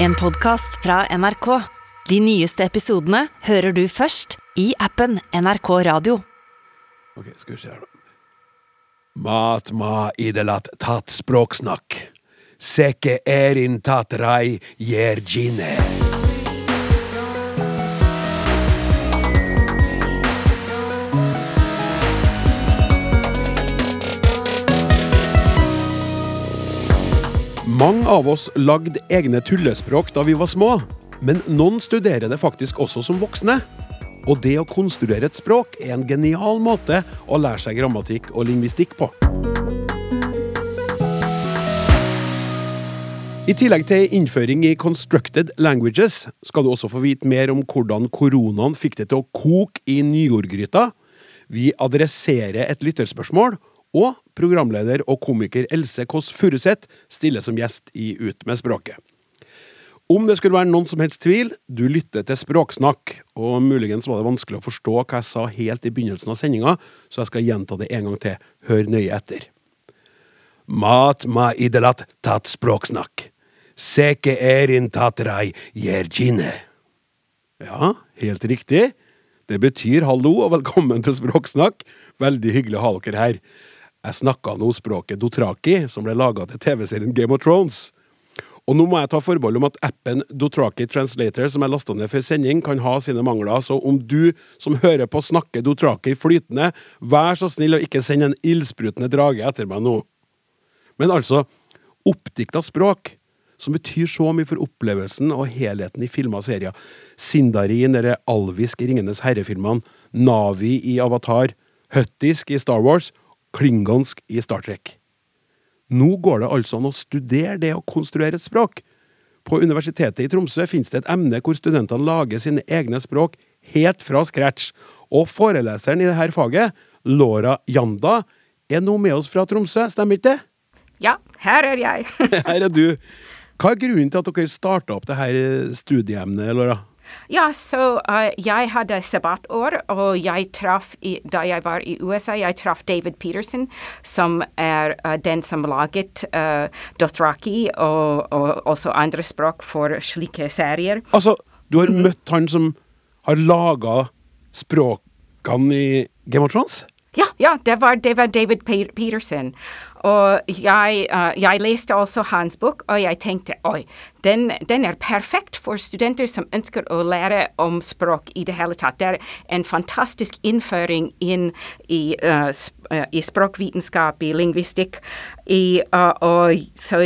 En podkast fra NRK. De nyeste episodene hører du først i appen NRK Radio. Ok, skal vi se her, da. Mat ma idelat tat språksnakk. Seke erin tat rai gjergine. Mange av oss lagde egne tullespråk da vi var små, men noen studerer det faktisk også som voksne. Og det å konstruere et språk er en genial måte å lære seg grammatikk og lingvistikk på. I tillegg til innføring i constructed languages skal du også få vite mer om hvordan koronaen fikk det til å koke i nyordgryta. Vi adresserer et lytterspørsmål, og programleder og komiker Else Kåss Furuseth stiller som gjest i Ut med språket. Om det skulle være noen som helst tvil, du lytter til Språksnakk, og muligens var det vanskelig å forstå hva jeg sa helt i begynnelsen av sendinga, så jeg skal gjenta det en gang til. Hør nøye etter. Mat ma idelat tat språksnakk. Seke erin tatrai. Ja, helt riktig. Det betyr hallo og velkommen til Språksnakk. Veldig hyggelig å ha dere her. Jeg snakka språket Dotraki, som ble laga til TV-serien Game of Thrones. Og nå må jeg ta forbehold om at appen Dotraki Translator, som jeg lasta ned før sending, kan ha sine mangler, så om du som hører på snakker Dotraki flytende, vær så snill å ikke sende en ildsprutende drage etter meg nå. Men altså, oppdikta språk, som betyr så mye for opplevelsen og helheten i filmer og serier. Sindarin eller alvisk i Ringenes herre-filmene, Navi i Avatar, Huttisk i Star Wars, klingonsk i Star Trek. Nå går det altså an å studere det å konstruere et språk. På Universitetet i Tromsø finnes det et emne hvor studentene lager sine egne språk helt fra scratch. Og foreleseren i dette faget, Laura Janda, er nå med oss fra Tromsø, stemmer ikke det? Ja, her er jeg. Her er du. Hva er grunnen til at dere starta opp dette studieemnet, Laura? Ja, så uh, jeg hadde sabbatår, og jeg traff, da jeg var i USA, jeg traff David Peterson, som er uh, den som laget uh, Dothraki og, og også andre språk for slike serier. Altså, du har møtt han som har laga språkene i Game of Thrones? Ja, ja det, var, det var David Pe- Peterson. Og jeg, uh, jeg leste også hans bok, og jeg tenkte oi, den, den, er perfekt for studenter som ønsker å lære om språk i det hele tatt. Det er en fantastisk innføring inn i, uh, sp uh, i språkvitenskap, i lingvistikk. I, og så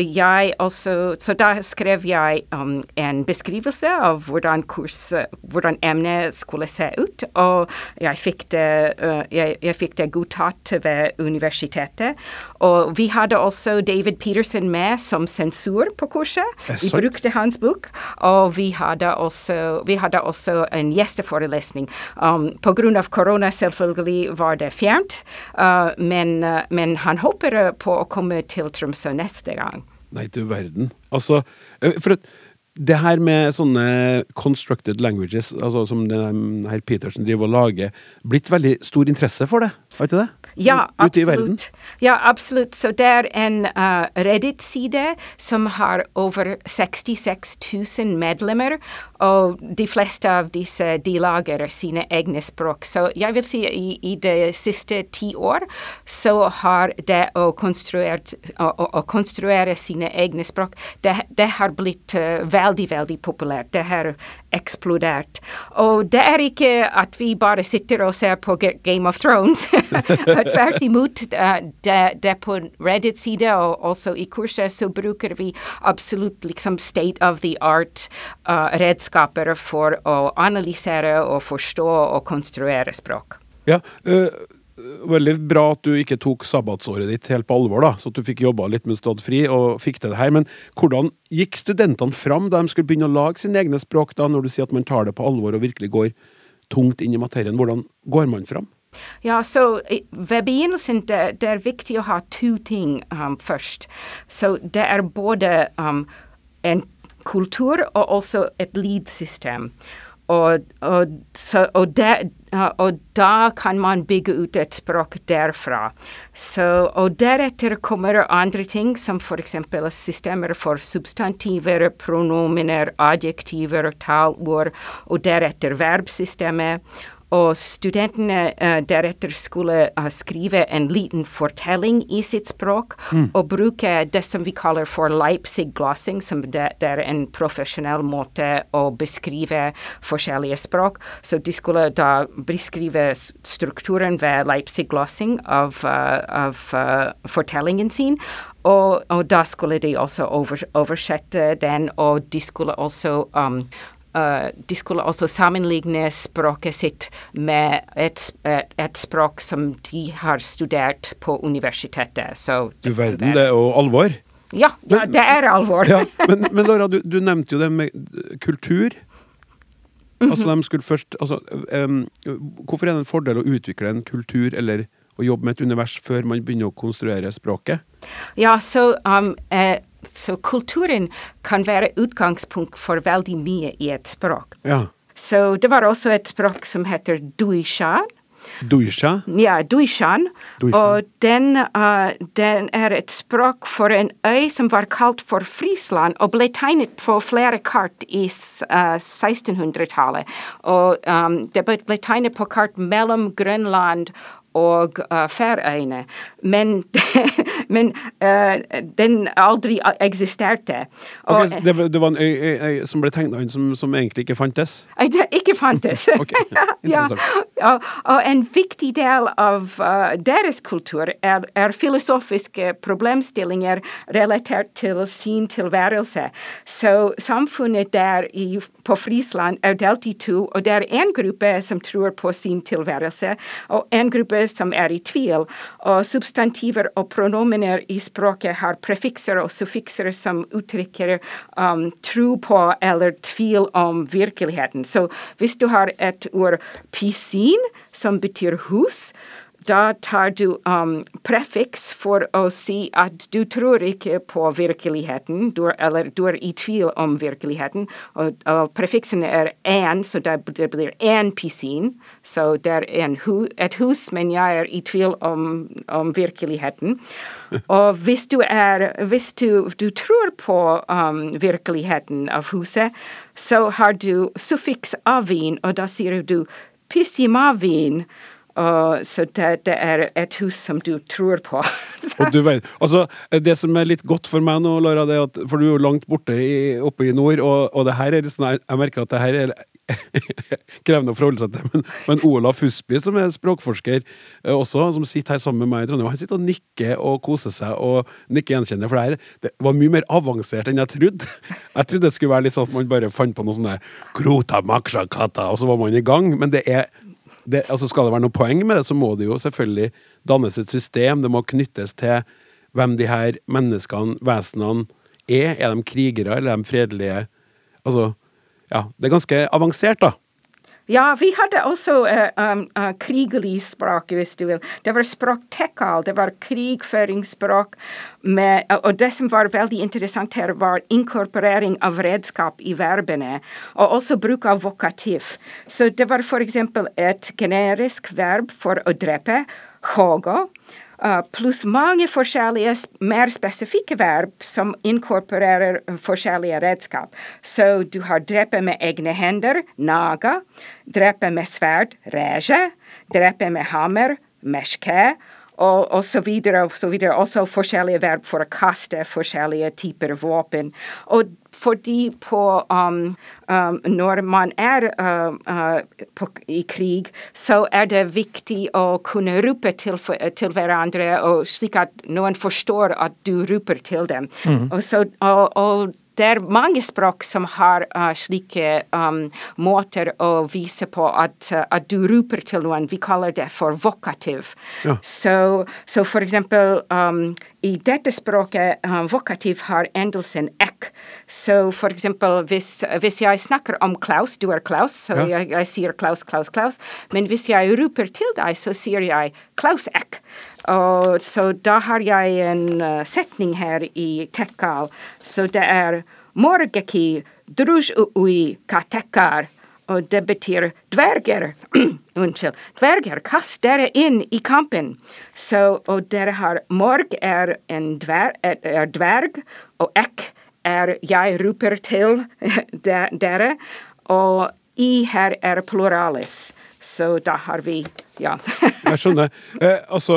også Så da skrev jeg um, en beskrivelse av hvordan, kurs, hvordan emnet skulle se ut, og jeg fikk det, jeg, jeg fikk det godtatt ved universitetet. Og vi hadde også David Peterson med som sensur på kurset. Vi brukte hans bok, og vi hadde også, vi hadde også en gjesteforelesning. Um, på grunn av korona selvfølgelig var det fjernt, uh, men, uh, men han håper på å komme til Tromsø neste gang. Nei, du verden. Altså, for at det her med sånne constructed languages, altså som herr Petersen driver og lager, blitt veldig stor interesse for det, har ikke det? Ja, absolutt. Ja, absolutt. Så det er en uh, Reddit-side som har over 66 000 medlemmer, og de fleste av disse de lager sine egne språk. Så jeg vil si i, i de siste ti år så har det å konstruere, å, å konstruere sine egne språk, det, det har blitt uh, veldig, veldig veldig populært. Det har eksplodert. Og det er ikke at vi bare sitter og ser på Game of Thrones. Tvert imot, det, det på Reddit-side og også i kurset så bruker vi absolutt liksom state of the art-redskaper uh, for å analysere og forstå og konstruere språk. Ja, uh, Veldig bra at du ikke tok sabbatsåret ditt helt på alvor, da, så at du fikk jobba litt mens du hadde fri og fikk til det her. Men hvordan gikk studentene fram da de skulle begynne å lage sine egne språk, da, når du sier at man tar det på alvor og virkelig går tungt inn i materien? Hvordan går man fram? Ja, så ved begynnelsen det, det er viktig å ha to ting um, først. Så det er både um, en kultur og også et lead-system. Og, og, så, og, uh, og, da kan man bygge ut et språk derfra. Så, og deretter kommer andre ting, som f.eks. systemer for substantiver, pronominer, adjektiver, talord, og deretter verbsystemet. Og studentene uh, deretter skulle uh, skrive en liten fortelling i sitt språk, mm. og bruke det som vi kaller for Leipzig-glossing, som det, det, er en profesjonell måte å beskrive forskjellige språk. Så de skulle da beskrive strukturen ved Leipzig-glossing av, uh, av fortellingen sin. Og, og, da skulle de også over, oversette den, og de skulle også um, de skulle også sammenligne språket sitt med et, et, et, språk som de har studert på universitetet. Så du verden, det er jo alvor? Ja, men, det er alvor. ja, men, men, Laura, du, du, nevnte jo det med kultur. Mm -hmm. Altså, de skulle først altså, um, Hvorfor er det en fordel å utvikle en kultur eller å jobbe med et univers før man begynner å konstruere språket? Ja, så um, eh, så kulturen kan være utgangspunkt for veldig mye i et språk. Ja. Så det var også et språk som heter duishan. Duisha? Ja, duishan. Og den, uh, den, er et språk for en øy som var kalt for Frisland, og ble tegnet på flere kart i uh, 1600-tallet. Og um, det ble tegnet på kart mellom Grønland og uh, Færøyene. Men, men uh, den aldri eksisterte. Og, okay, det, det, var en øy, øy, øy som ble tegna inn som, som, egentlig ikke fantes? Ikke fantes. okay, ja, ja, og en viktig del av uh, deres kultur er, er, filosofiske problemstillinger relatert til sin tilværelse. Så samfunnet der i, på Frisland er delt i to, og det er en gruppe som tror på sin tilværelse, og en gruppe som er i tvil, og substantiver og pronomener i språket har prefikser og suffikser som uttrykker um, tro på eller tvil om virkeligheten. Så hvis du har et ord pisin, som betyr hus, da tar du um, prefiks for å si at du tror ikke på virkeligheten, du er, eller du er i tvil om virkeligheten. Og, og prefiksen er én, så det, det blir én pisin. Så det er hu, et hus, men jeg er i tvil om, om virkeligheten. og hvis du, er, hvis du, du tror på um, virkeligheten av huset, så har du suffiks avin, og da sier du pissimavin. Uh, så det, det, er et hus som du tror på. og du vet, altså, det som er litt godt for meg nå, Laura, det er at, for du er jo langt borte i, oppe i nord, og, og det her er litt sånn, jeg merker at det her er krevende å forholde seg til, men, men Olaf Husby, som er språkforsker uh, også, som sitter her sammen med meg i Trondheim, han sitter og nikker og koser seg og nikker gjenkjennende, for det her det var mye mer avansert enn jeg trodde. Jeg trodde det skulle være litt sånn at man bare fant på noe sånne krota maksha kata, og så var man i gang, men det er det, altså Skal det være noe poeng med det, så må det jo selvfølgelig dannes et system. Det må knyttes til hvem de her menneskene, vesenene, er. Er de krigere, eller er de fredelige? Altså, ja, Det er ganske avansert, da. Ja, vi hadde også uh, um, uh, krigelig språk, hvis du vil. Det var språktekal, det var krigføringsspråk. Med, uh, og det som var veldig interessant her, var inkorporering av redskap i verbene, og også bruk av vokativ. Så det var f.eks. et generisk verb for å drepe, hogo. Uh, pluss mange forskjellige mer spesifikke verb som inkorporerer forskjellige redskap. Så du har drepe med egne hender, naga, drepe med sverd, reje, drepe med hammer, meshke, og, og så videre og så videre. Også forskjellige verb for å kaste forskjellige typer våpen. Og fordi på um, um, Når man er uh, uh, på, i krig, så er det viktig å kunne rope til, til hverandre, slik at noen forstår at du roper til dem. Mm. Og, så, og, og det er mange språk som har uh, slike um, måter å vise på at, uh, at, du roper til noen. Vi kaller det for vokativ. Ja. Så, så, for eksempel um, i dette språket, uh, vokativ har endelsen ek. Så for eksempel hvis, hvis, jeg snakker om Klaus, du er Klaus, så ja. jeg, jeg, sier Klaus, Klaus, Klaus. Men hvis jeg roper til deg, så sier jeg Klaus ek. Og, så da har jeg en uh, setning her i Tekkal. Så det er Morgeki druj ui og det betyr dverger. Unnskyld. Dverger, kast dere inn i kampen. Så, og dere har Morg er en dver, er dverg, og ek er jeg roper til dere, og I her er pluralis. Så da har vi Ja. jeg skjønner. Eh, altså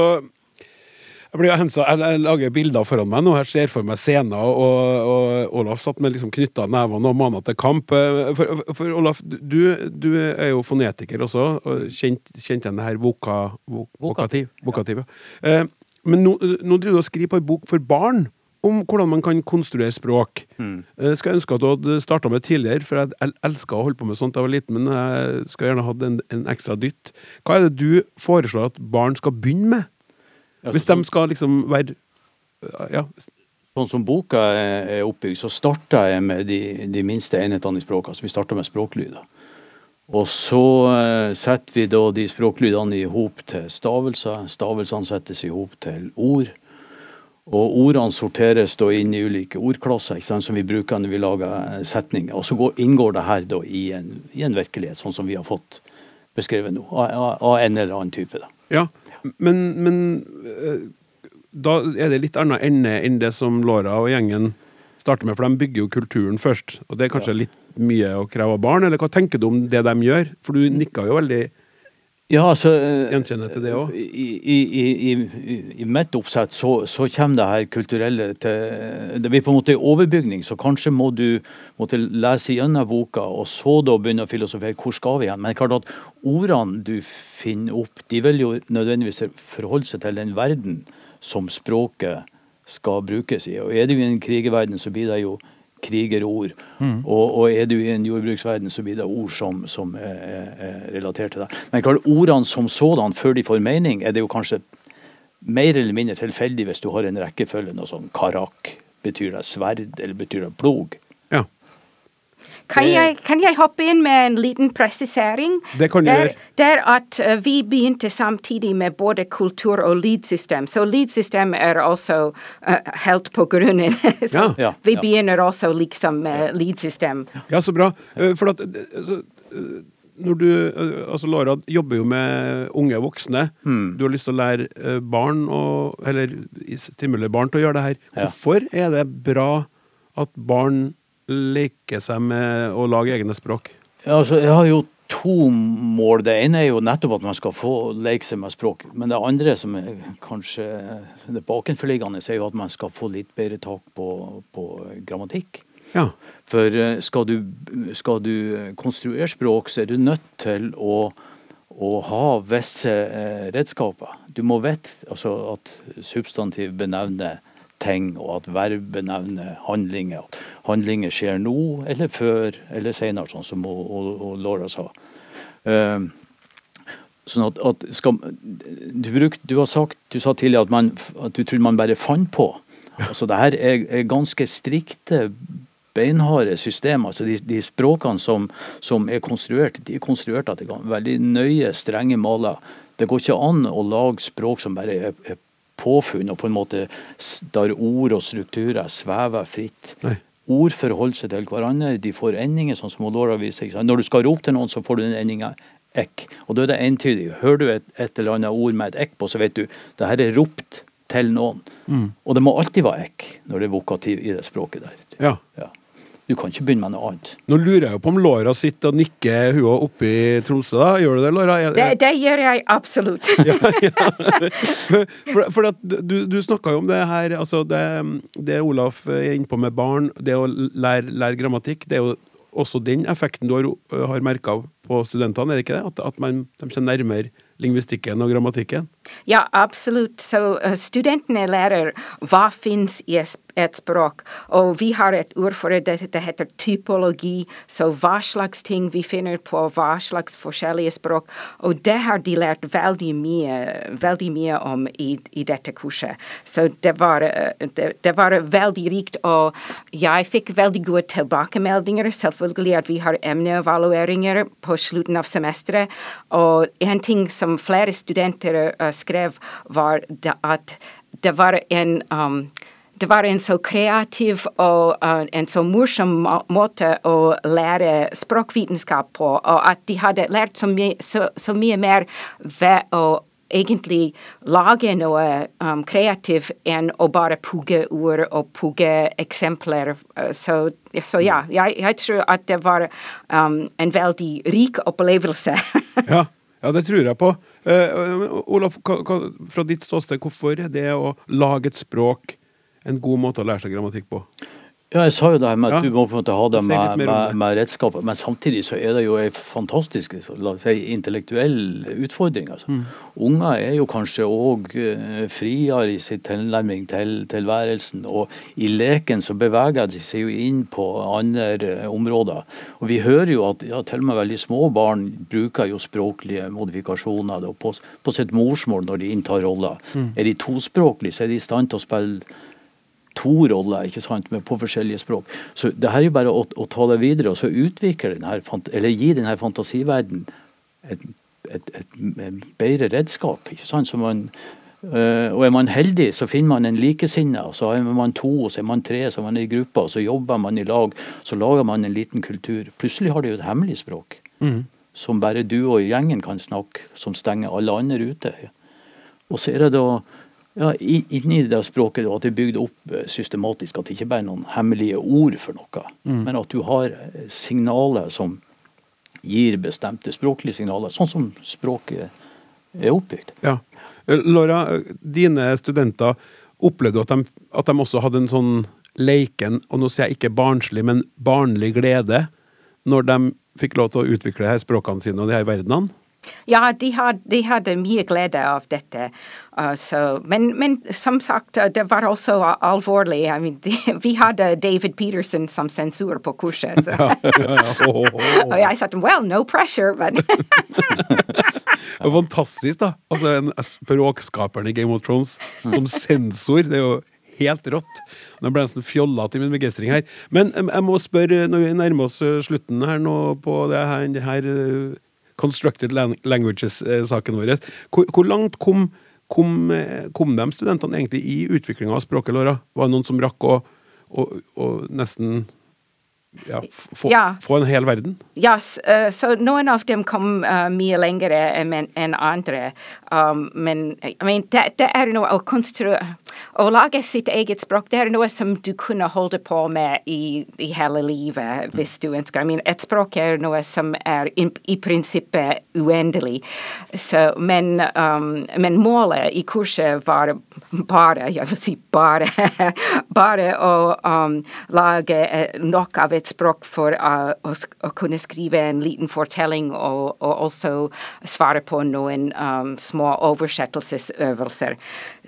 jeg, blir hensa, jeg, jeg lager bilder foran meg nå. Jeg ser for meg scener, og, og Olaf satt med liksom knytta nevene og mana til kamp. Eh, for, for, Olaf, du, du, er jo fonetiker også, og kjent, kjent igjen det her voka, vok, vokativ. vokativ ja. eh, men nå, nå driver du og skriver på en bok for barn om hvordan man kan konstruere språk. Mm. Jeg skulle ønske at du hadde starta med tidligere, for jeg elska å holde på med sånt da jeg var liten, men jeg skulle gjerne hatt en, en, ekstra dytt. Hva er det du foreslår at barn skal begynne med? Hvis de skal liksom være ja. Sånn som boka er oppbygd, så starta jeg med de, de minste enhetene i språket. Altså vi starta med språklyder. Og så uh, setter vi da de språklydene i hop til stavelser. Stavelsene settes i hop til ord. Og ordene sorteres da inn i ulike ordklosser sant, som vi bruker når vi lager eh, setninger. Og så går, inngår det her da i en, i en, virkelighet, sånn som vi har fått beskrevet nå. Av, av en eller annen type. da. Ja, men, men eh, da er det litt annet ende enn det som Laura og gjengen starter med, for de bygger jo kulturen først. Og det er kanskje litt mye å kreve av barn, eller hva tenker du om det de gjør? For du nikka jo veldig ja, altså Gjenkjenner til det òg? I, i, i, I, mitt oppsett så, så, kommer det her kulturelle til Det blir på en måte en overbygning, så kanskje må du måtte lese gjennom boka og så da begynne å filosofere hvor skal vi hen. Men klart at ordene du finner opp, de vil jo nødvendigvis forholde seg til den verden som språket skal brukes i. Og er det jo en krigerverden, så blir det jo krigerord. Mm. Og, og, er du i en jordbruksverden, så blir det ord som, som er, er, relatert til deg. Men klart, ordene som sådan, før de får mening, er det jo kanskje mer eller mindre tilfeldig hvis du har en rekkefølge. Noe sånn karak. Betyr det sverd, eller betyr det plog? Kan jeg, kan jeg, hoppe inn med en liten presisering? Det kan du gjøre. Det er at uh, vi begynte samtidig med både kultur og lydsystem. Så lydsystem er også uh, helt på grunnen. så ja. vi begynner også liksom med lydsystem. Ja, så bra. Uh, for at så, når du, altså Laura jobber jo med unge voksne. Mm. Du har lyst til å lære barn, og, eller stimulere barn til å gjøre det her. Hvorfor er det bra at barn leke seg med å lage egne språk? Ja, altså, jeg har jo to mål. Det ene er jo nettopp at man skal få leke seg med språk. Men det andre, som er kanskje det bakenforliggende, er jo at man skal få litt bedre tak på, på grammatikk. Ja. For eh, skal du, skal du, konstruere språk, så er du nødt til å, å ha visse eh, redskaper. Du må vite altså, at substantiv benevner ting, og at verb benevner handlinger. Handlinger skjer nå eller før eller senere, sånn som og, og, og Laura sa. Uh, sånn at, at skal, du, bruk, du, har sagt, du sa tidligere at, man, at du trodde man bare fant på. Altså det her er, er ganske strikte beinharde systemer. altså De, de språkene som, som, er konstruert, de er konstruert etter veldig nøye, strenge maler. Det går ikke an å lage språk som bare er, er påfunn, og på en måte der ord og strukturer svever fritt. Nei. Ord forholder seg til hverandre, de får endinger, sånn som Laura viser. Når du skal rope til noen, så får du den endinga ekk. Og da er det entydig. Hører du et, et, eller annet ord med et ekk på, så vet du det her er ropt til noen. Mm. Og det må alltid være ekk når det er vokativ i det språket der. Ja. ja. Du kan ikke begynne med noe annet. Nå lurer jeg jo på om Laura sitter og nikker hun oppe i Tromsø. da. Gjør du det, Laura? Det, det gjør jeg absolutt. ja, ja. For, for du, du snakka jo om det her, altså det, det Olaf er innpå med barn, det å lære, lære, grammatikk, det er jo også den effekten du har, har merka på studentene, er det ikke det? At, at man, de kommer nærmere lingvistikken og grammatikken? Ja, absolutt. Så uh, studentene lærer hva fins i et språk. Og vi har et ord for det, det heter typologi. Så hva slags ting vi finner på hva slags forskjellige språk. Og det har de lært veldig mye, veldig mye om i, i dette kurset. Så det var, uh, det, det var, veldig rikt. Og jeg fikk veldig gode tilbakemeldinger. Selvfølgelig at vi har emneevalueringer på slutten av semesteret. Og en ting som flere studenter uh, skrev, var at det var en um, det var en så kreativ og uh, en så morsom måte å lære språkvitenskap på, og at de hadde lært så, my så, så mye mer ved å egentlig lage noe um, kreativt enn å bare pugge ord og pugge eksempler. Så, så ja, jeg, jeg, tror at det var um, en veldig rik opplevelse. ja. Ja, det tror jeg på. Uh, Olaf, fra ditt ståsted, hvorfor er det å lage et språk en god måte å lære seg grammatikk på? Ja, jeg sa jo det her med at ja. du må få ha det med, med, med redskap, men samtidig så er det jo en fantastisk la oss si, intellektuell utfordring. Altså. Mm. Unger er jo kanskje òg uh, friere i sin tilnærming til tilværelsen, og i leken så beveger de seg jo inn på andre uh, områder. Og Vi hører jo at ja, til og med veldig små barn bruker jo språklige modifikasjoner da, på, på, sitt morsmål når de inntar roller. Mm. Er de tospråklige, så er de i stand til å spille to roller ikke sant, med på forskjellige språk. Så det her er jo bare å, å ta det videre og så utvikle den her, eller gi denne fantasiverden et, et, et, et bedre redskap. ikke sant, så man Uh, og Er man heldig, så finner man en likesinnet. Så er man to, så er man tre, så er man i gruppa, og så jobber man i lag. Så lager man en liten kultur. Plutselig har de jo et hemmelig språk mm. som bare du og gjengen kan snakke, som stenger alle andre ute. Og så er det da ja, inni det språket at det er bygd opp eh, systematisk. At det ikke bare er noen hemmelige ord for noe, mm. men at du har eh, signaler som gir bestemte språklige signaler, sånn som språket er oppbygd. Ja. Eh, Laura, dine studenter opplevde at de, at de også hadde en sånn leiken, og nå sier jeg ikke barnslig, men barnlig glede, når de fikk lov til å utvikle her språkene sine og de her verdenene? Ja, de, had, de hadde mye glede av dette. Uh, so, men, men, som sagt, uh, det var også alvorlig. I mean, de, vi hadde David Peterson som sensur på kurset. Ja, ja, ja. Oh, oh, oh. Og jeg sa well, no pressure, but Fantastisk, da. Altså en språkskaperen i Game of Thrones som sensor. Det er jo helt rått. Nå ble jeg nesten fjollete i min begeistring her. Men jeg må spørre, når vi nærmer oss uh, slutten her nå på det her, det her Constructed Languages-saken vår. Hvor, hvor, langt kom, kom, kom, de studentene egentlig i utviklinga av språket, Laura? Var det noen som rakk å, å, å nesten ja, få, ja. få, en hel verden? Ja, yes, uh, så noen av dem kom uh, mye lenger enn en andre. Um, men I mean, det, det, er noe å konstruere Å lage sitt eget språk, det er noe som du kunne holde på med i, i hele livet hvis du ønsker. I mean, et språk er noe som er i, i prinsippet uendelig. So, men, um, men, målet i kurset var bare, jeg vil si bare, bare å um, lage eh, nok av et et språk for uh, å, å, kunne skrive en liten fortelling og, og også svare på noen um, små oversettelsesøvelser.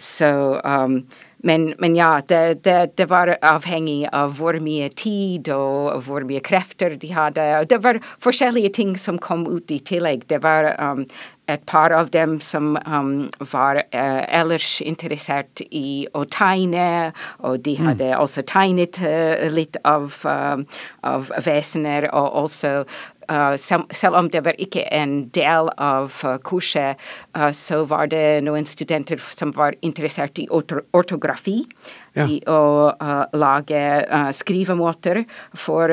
Så um, men, men, ja, det, det, det, var avhengig av hvor mye tid og hvor mye krefter de hadde. Det var forskjellige ting som kom ut i tillegg. Det var um, et par av dem som um, var uh, ellers interessert i å tegne, og de mm. hadde mm. også tegnet uh, litt av, uh, av, vesener, og også Uh, selv om det var ikke en del av uh, kurset, uh, så var det noen studenter som var interessert i ortografi. Ja. I å lage skrivemåter for,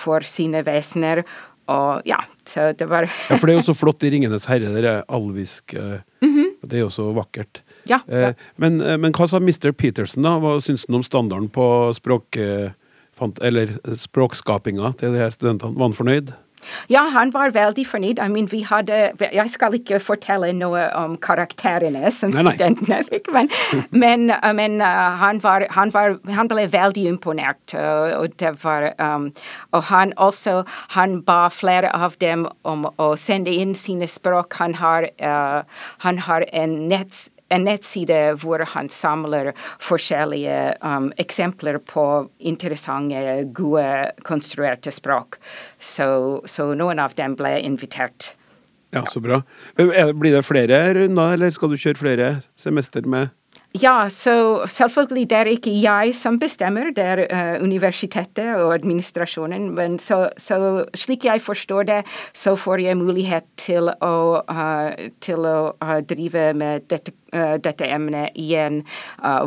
for sine vesener. Og ja, så det var Ja, for det er jo så flott i 'Ringenes herre', det er alvisk. Mm -hmm. Det er jo så vakkert. Ja, ja. Men, men, hva sa Mr. Peterson, da? Hva syns han om standarden på språk... Eller språkskapinga til de her studentene? Var han fornøyd? Ja, han var veldig fornøyd. I mean, vi hadde, jeg skal ikke fortelle noe om karakterene som nei, nei. studentene fikk, men, men, men uh, han, var, han, var, han, ble veldig imponert. Uh, og, var, um, og han også han ba flere av dem om å sende inn sine språk. Han har, uh, han har en netts en nettside hvor han samler forskjellige um, eksempler på interessante, gode, konstruerte språk. Så, så, noen av dem ble invitert. Ja, så bra. Blir det flere runder, eller skal du kjøre flere semester med Ja, så selvfølgelig det er ikke jeg som bestemmer, det er uh, universitetet og administrasjonen. Men så, så, slik jeg forstår det, så får jeg mulighet til å, uh, til å uh, drive med dette, dette emnet igjen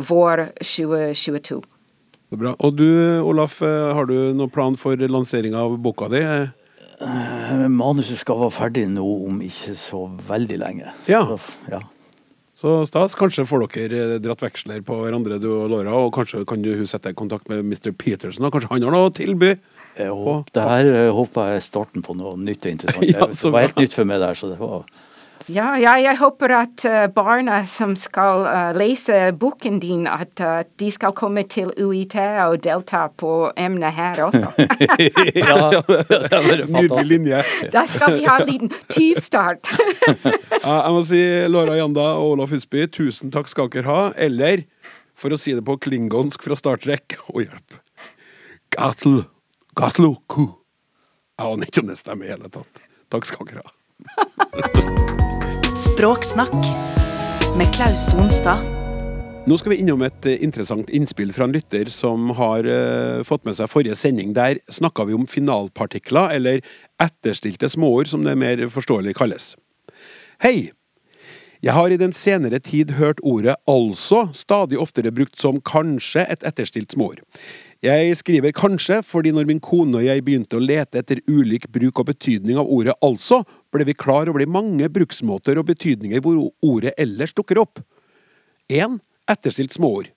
vår 2022. Bra. Og du, Olaf, har du noen plan for lansering av boka di? Manuset skal være ferdig nå om ikke så veldig lenge. Ja. Ja. Så stas. Kanskje får dere eh, dratt veksler på hverandre, du og Laura. Og kanskje kan du sette deg i kontakt med Mr. Peterson. Kanskje han har noe å tilby? Håper, det her eh, håper jeg er starten på noe nytt og interessant. ja, det var helt nytt for meg der. så det var... Ja, ja, jeg håper at uh, barna som skal uh, lese boken din, at uh, de skal komme til UiT og delta på emnet her også. ja, Nydelig linje. Da skal vi ha en liten tyvstart. ja, jeg må si Laura Janda og Olaf Husby, tusen takk skal dere ha. Eller, for å si det på klingonsk fra Star Trek Å, hjelp. Gatl, gatloku. Jeg aner ikke om det stemmer i hele tatt. Takk skal dere ha. Språksnakk med Klaus Sonstad. Nå skal vi innom et eh, interessant innspill fra en lytter som har uh, fått med seg forrige sending. Der snakka vi om finalpartikler, eller etterstilte småord, som det mer forståelig kalles. Hei! Jeg har i den senere tid hørt ordet altså stadig oftere brukt som kanskje et etterstilt småord. Jeg skriver kanskje fordi når min kone og jeg begynte å lete etter ulik bruk og betydning av ordet altså, ble vi klar over de mange bruksmåter og betydninger hvor ordet ellers dukker opp. 1. Etterstilt småord.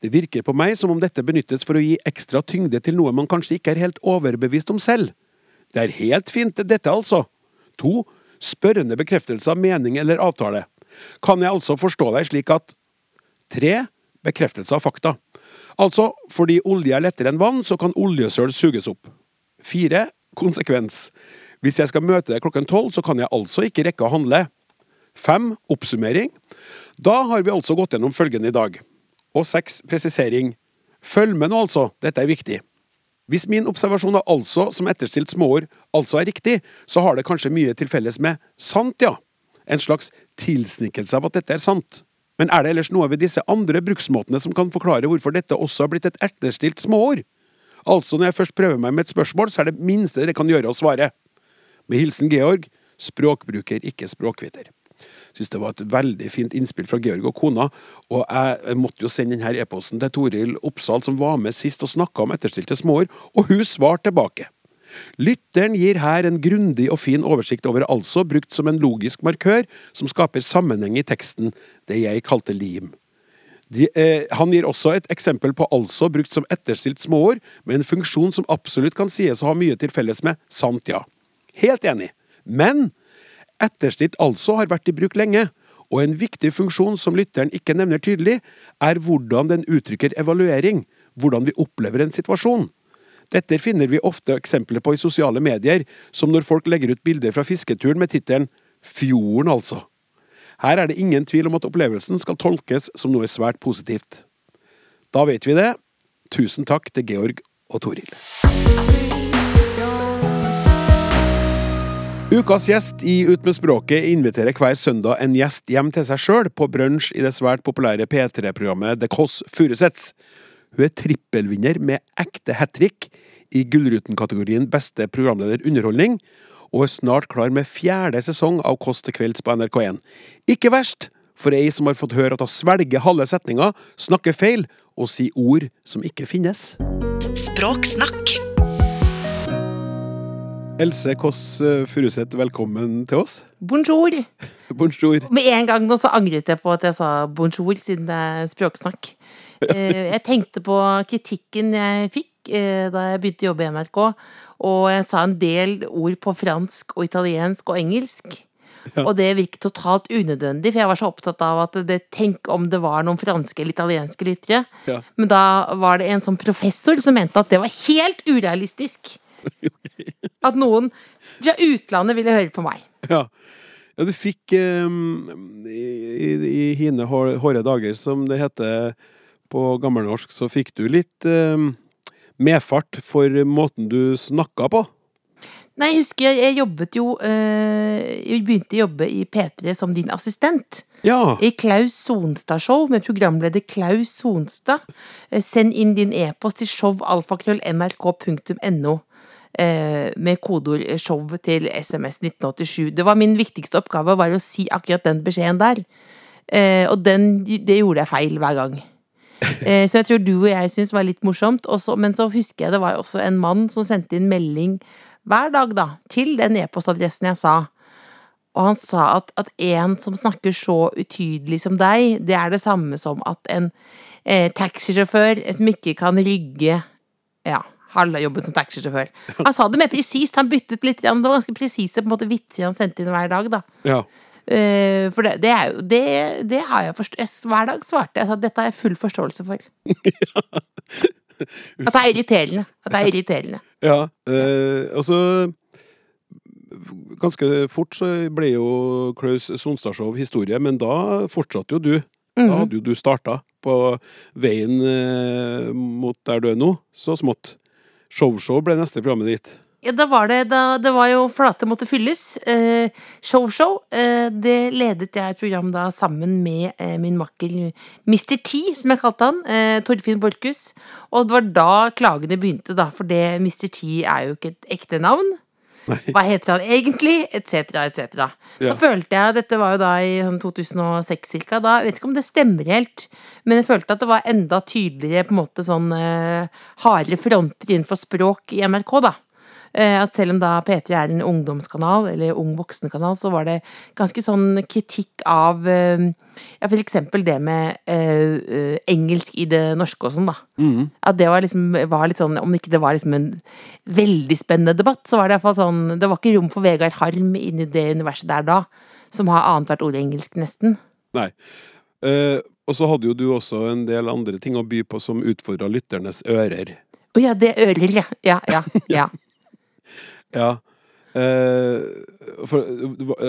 Det virker på meg som om dette benyttes for å gi ekstra tyngde til noe man kanskje ikke er helt overbevist om selv. Det er helt fint, dette altså. 2. Spørrende bekreftelse av mening eller avtale. Kan jeg altså forstå deg slik at 3. Bekreftelse av fakta. Altså, fordi olje er lettere enn vann, så kan oljesøl suges opp. Fire, konsekvens. Hvis jeg skal møte deg klokken tolv, så kan jeg altså ikke rekke å handle. Fem, oppsummering. Da har vi altså gått gjennom følgende i dag. Og seks, presisering. Følg med nå, altså, dette er viktig. Hvis min observasjon av altså som etterstilt småord altså er riktig, så har det kanskje mye til felles med sant, ja. En slags tilsnikkelse av at dette er sant. Men er det ellers noe ved disse andre bruksmåtene som kan forklare hvorfor dette også har blitt et etterstilt småord? Altså, når jeg først prøver meg med et spørsmål, så er det minste dere kan gjøre å svare. Med hilsen Georg, språkbruker, ikke språkviter. Syns det var et veldig fint innspill fra Georg og kona, og jeg måtte jo sende denne e-posten til Toril Oppsal, som var med sist og snakka om etterstilte småord, og hun svarte tilbake. Lytteren gir her en grundig og fin oversikt over altså, brukt som en logisk markør som skaper sammenheng i teksten, det jeg kalte lim. De, eh, han gir også et eksempel på altså brukt som etterstilt småord, med en funksjon som absolutt kan sies å ha mye til felles med sant, ja. Helt enig. Men etterstilt altså har vært i bruk lenge, og en viktig funksjon som lytteren ikke nevner tydelig, er hvordan den uttrykker evaluering, hvordan vi opplever en situasjon. Dette finner vi ofte eksempler på i sosiale medier, som når folk legger ut bilder fra fisketuren med tittelen Fjorden, altså. Her er det ingen tvil om at opplevelsen skal tolkes som noe svært positivt. Da vet vi det. Tusen takk til Georg og Toril. Ukas gjest i Ut med språket inviterer hver søndag en gjest hjem til seg sjøl på brunsj i det svært populære P3-programmet The Kåss Furuseths. Hun er trippelvinner med ekte hat trick i Gullruten-kategorien Beste programleder underholdning, og er snart klar med fjerde sesong av Kåss til kvelds på NRK1. Ikke verst for ei som har fått høre at hun svelger halve setninga, snakker feil og sier ord som ikke finnes. Språksnakk Else Kåss eh, Furuseth, velkommen til oss. Bonjour. Bonjour. Med en gang nå så angret jeg på at jeg sa bonjour, siden det er språksnakk. Eh, jeg tenkte på kritikken jeg fikk eh, da jeg begynte å jobbe i NRK, og jeg sa en del ord på fransk og italiensk og engelsk. Ja. Og det virket totalt unødvendig, for jeg var så opptatt av at det, tenk om det var noen franske eller italienske lyttere. Ja. Men da var det en sånn professor som mente at det var helt urealistisk. At noen fra utlandet ville høre på meg. Ja. ja du fikk um, i, i, hine hårde dager, som det heter på gammelnorsk, så fikk du litt eh, medfart for måten du snakka på. Nei, jeg husker jeg, jobbet jo eh, Jeg begynte å jobbe i P3 som din assistent. Ja. I Klaus Sonstad-show med programleder Klaus Sonstad. Eh, Send inn din e-post til showalfakrøll.nrk.no eh, med kodeord 'show' til SMS 1987. Det var min viktigste oppgave, var å si akkurat den beskjeden der. Eh, og den, det gjorde jeg feil hver gang. Eh, så jeg tror du og jeg syntes var litt morsomt. Også, men så husker jeg det var også en mann som sendte inn melding hver dag, da, til den e-postadressen jeg sa. Og han sa at, at en som snakker så utydelig som deg, det er det samme som at en eh, taxisjåfør som ikke kan rygge Ja, halve jobben som taxisjåfør. Han sa det mer presist. Han byttet litt. Det var ganske presise på en måte vitser han sendte inn hver dag, da. ja. Eh, for det, det er jo det, det har jeg forstått. Hver dag svarte jeg at dette har jeg full forståelse for. At det er irriterende. At det er irriterende. Ja, eh, altså Ganske fort så ble jo Klaus Sonstadshow historie, men da fortsatte jo du. Da hadde jo du starta på veien eh, mot der du er nå, så smått. Showshow ble neste programmet ditt. Ja, da var det, da, det var jo Flate måtte fylles. Show-show. Eh, det ledet jeg et program da sammen med eh, min makker Mr. T, som jeg kalte han. Eh, Torfinn Borchhus. Og det var da klagene begynte, da, for det Mr. T er jo ikke et ekte navn. Hva heter han egentlig? Etc., etc. Da følte jeg Dette var jo da i sånn 2006 cirka. Da, jeg vet ikke om det stemmer helt, men jeg følte at det var enda tydeligere på en måte sånn eh, harde fronter innenfor språk i NRK, da. Eh, at selv om da P3 er en ungdomskanal, eller ung voksenkanal, så var det ganske sånn kritikk av eh, ja, for eksempel det med eh, eh, engelsk i det norske og sånn, da. At det var liksom var litt sånn Om ikke det var liksom en veldig spennende debatt, så var det iallfall sånn Det var ikke rom for Vegard Harm inni det universet der da, som har annethvert ord engelsk, nesten. Nei. Uh... og så hadde jo du også en del andre ting å by på som utfordra lytternes ører. Å ja, det er ører, ja. Ja, ja. ja. Ja. Uh, for,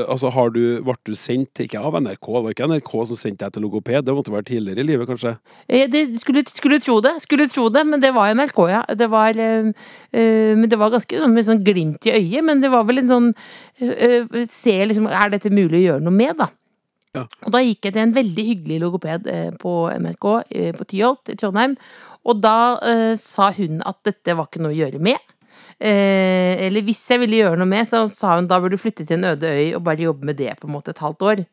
altså, har du, ble du sendt, ikke av NRK, det var ikke NRK som sendte deg til logoped, det måtte være tidligere i livet, kanskje? Eh, Det skulle, skulle tro det, skulle tro det, men det var NRK, ja. Det var, eh, men det var ganske sånn med sånn glimt i øyet, men det var vel en sånn eh, Se liksom, er dette mulig å gjøre noe med, da? Ja. Og da gikk jeg til en veldig hyggelig logoped på NRK, på Tyholt i Trondheim, og da sa hun at dette var ikke noe å gjøre med. Eh, eller hvis jeg ville gjøre noe med, så sa hun da burde du flytte til en øde øy og bare jobbe med det på en måte et halvt år.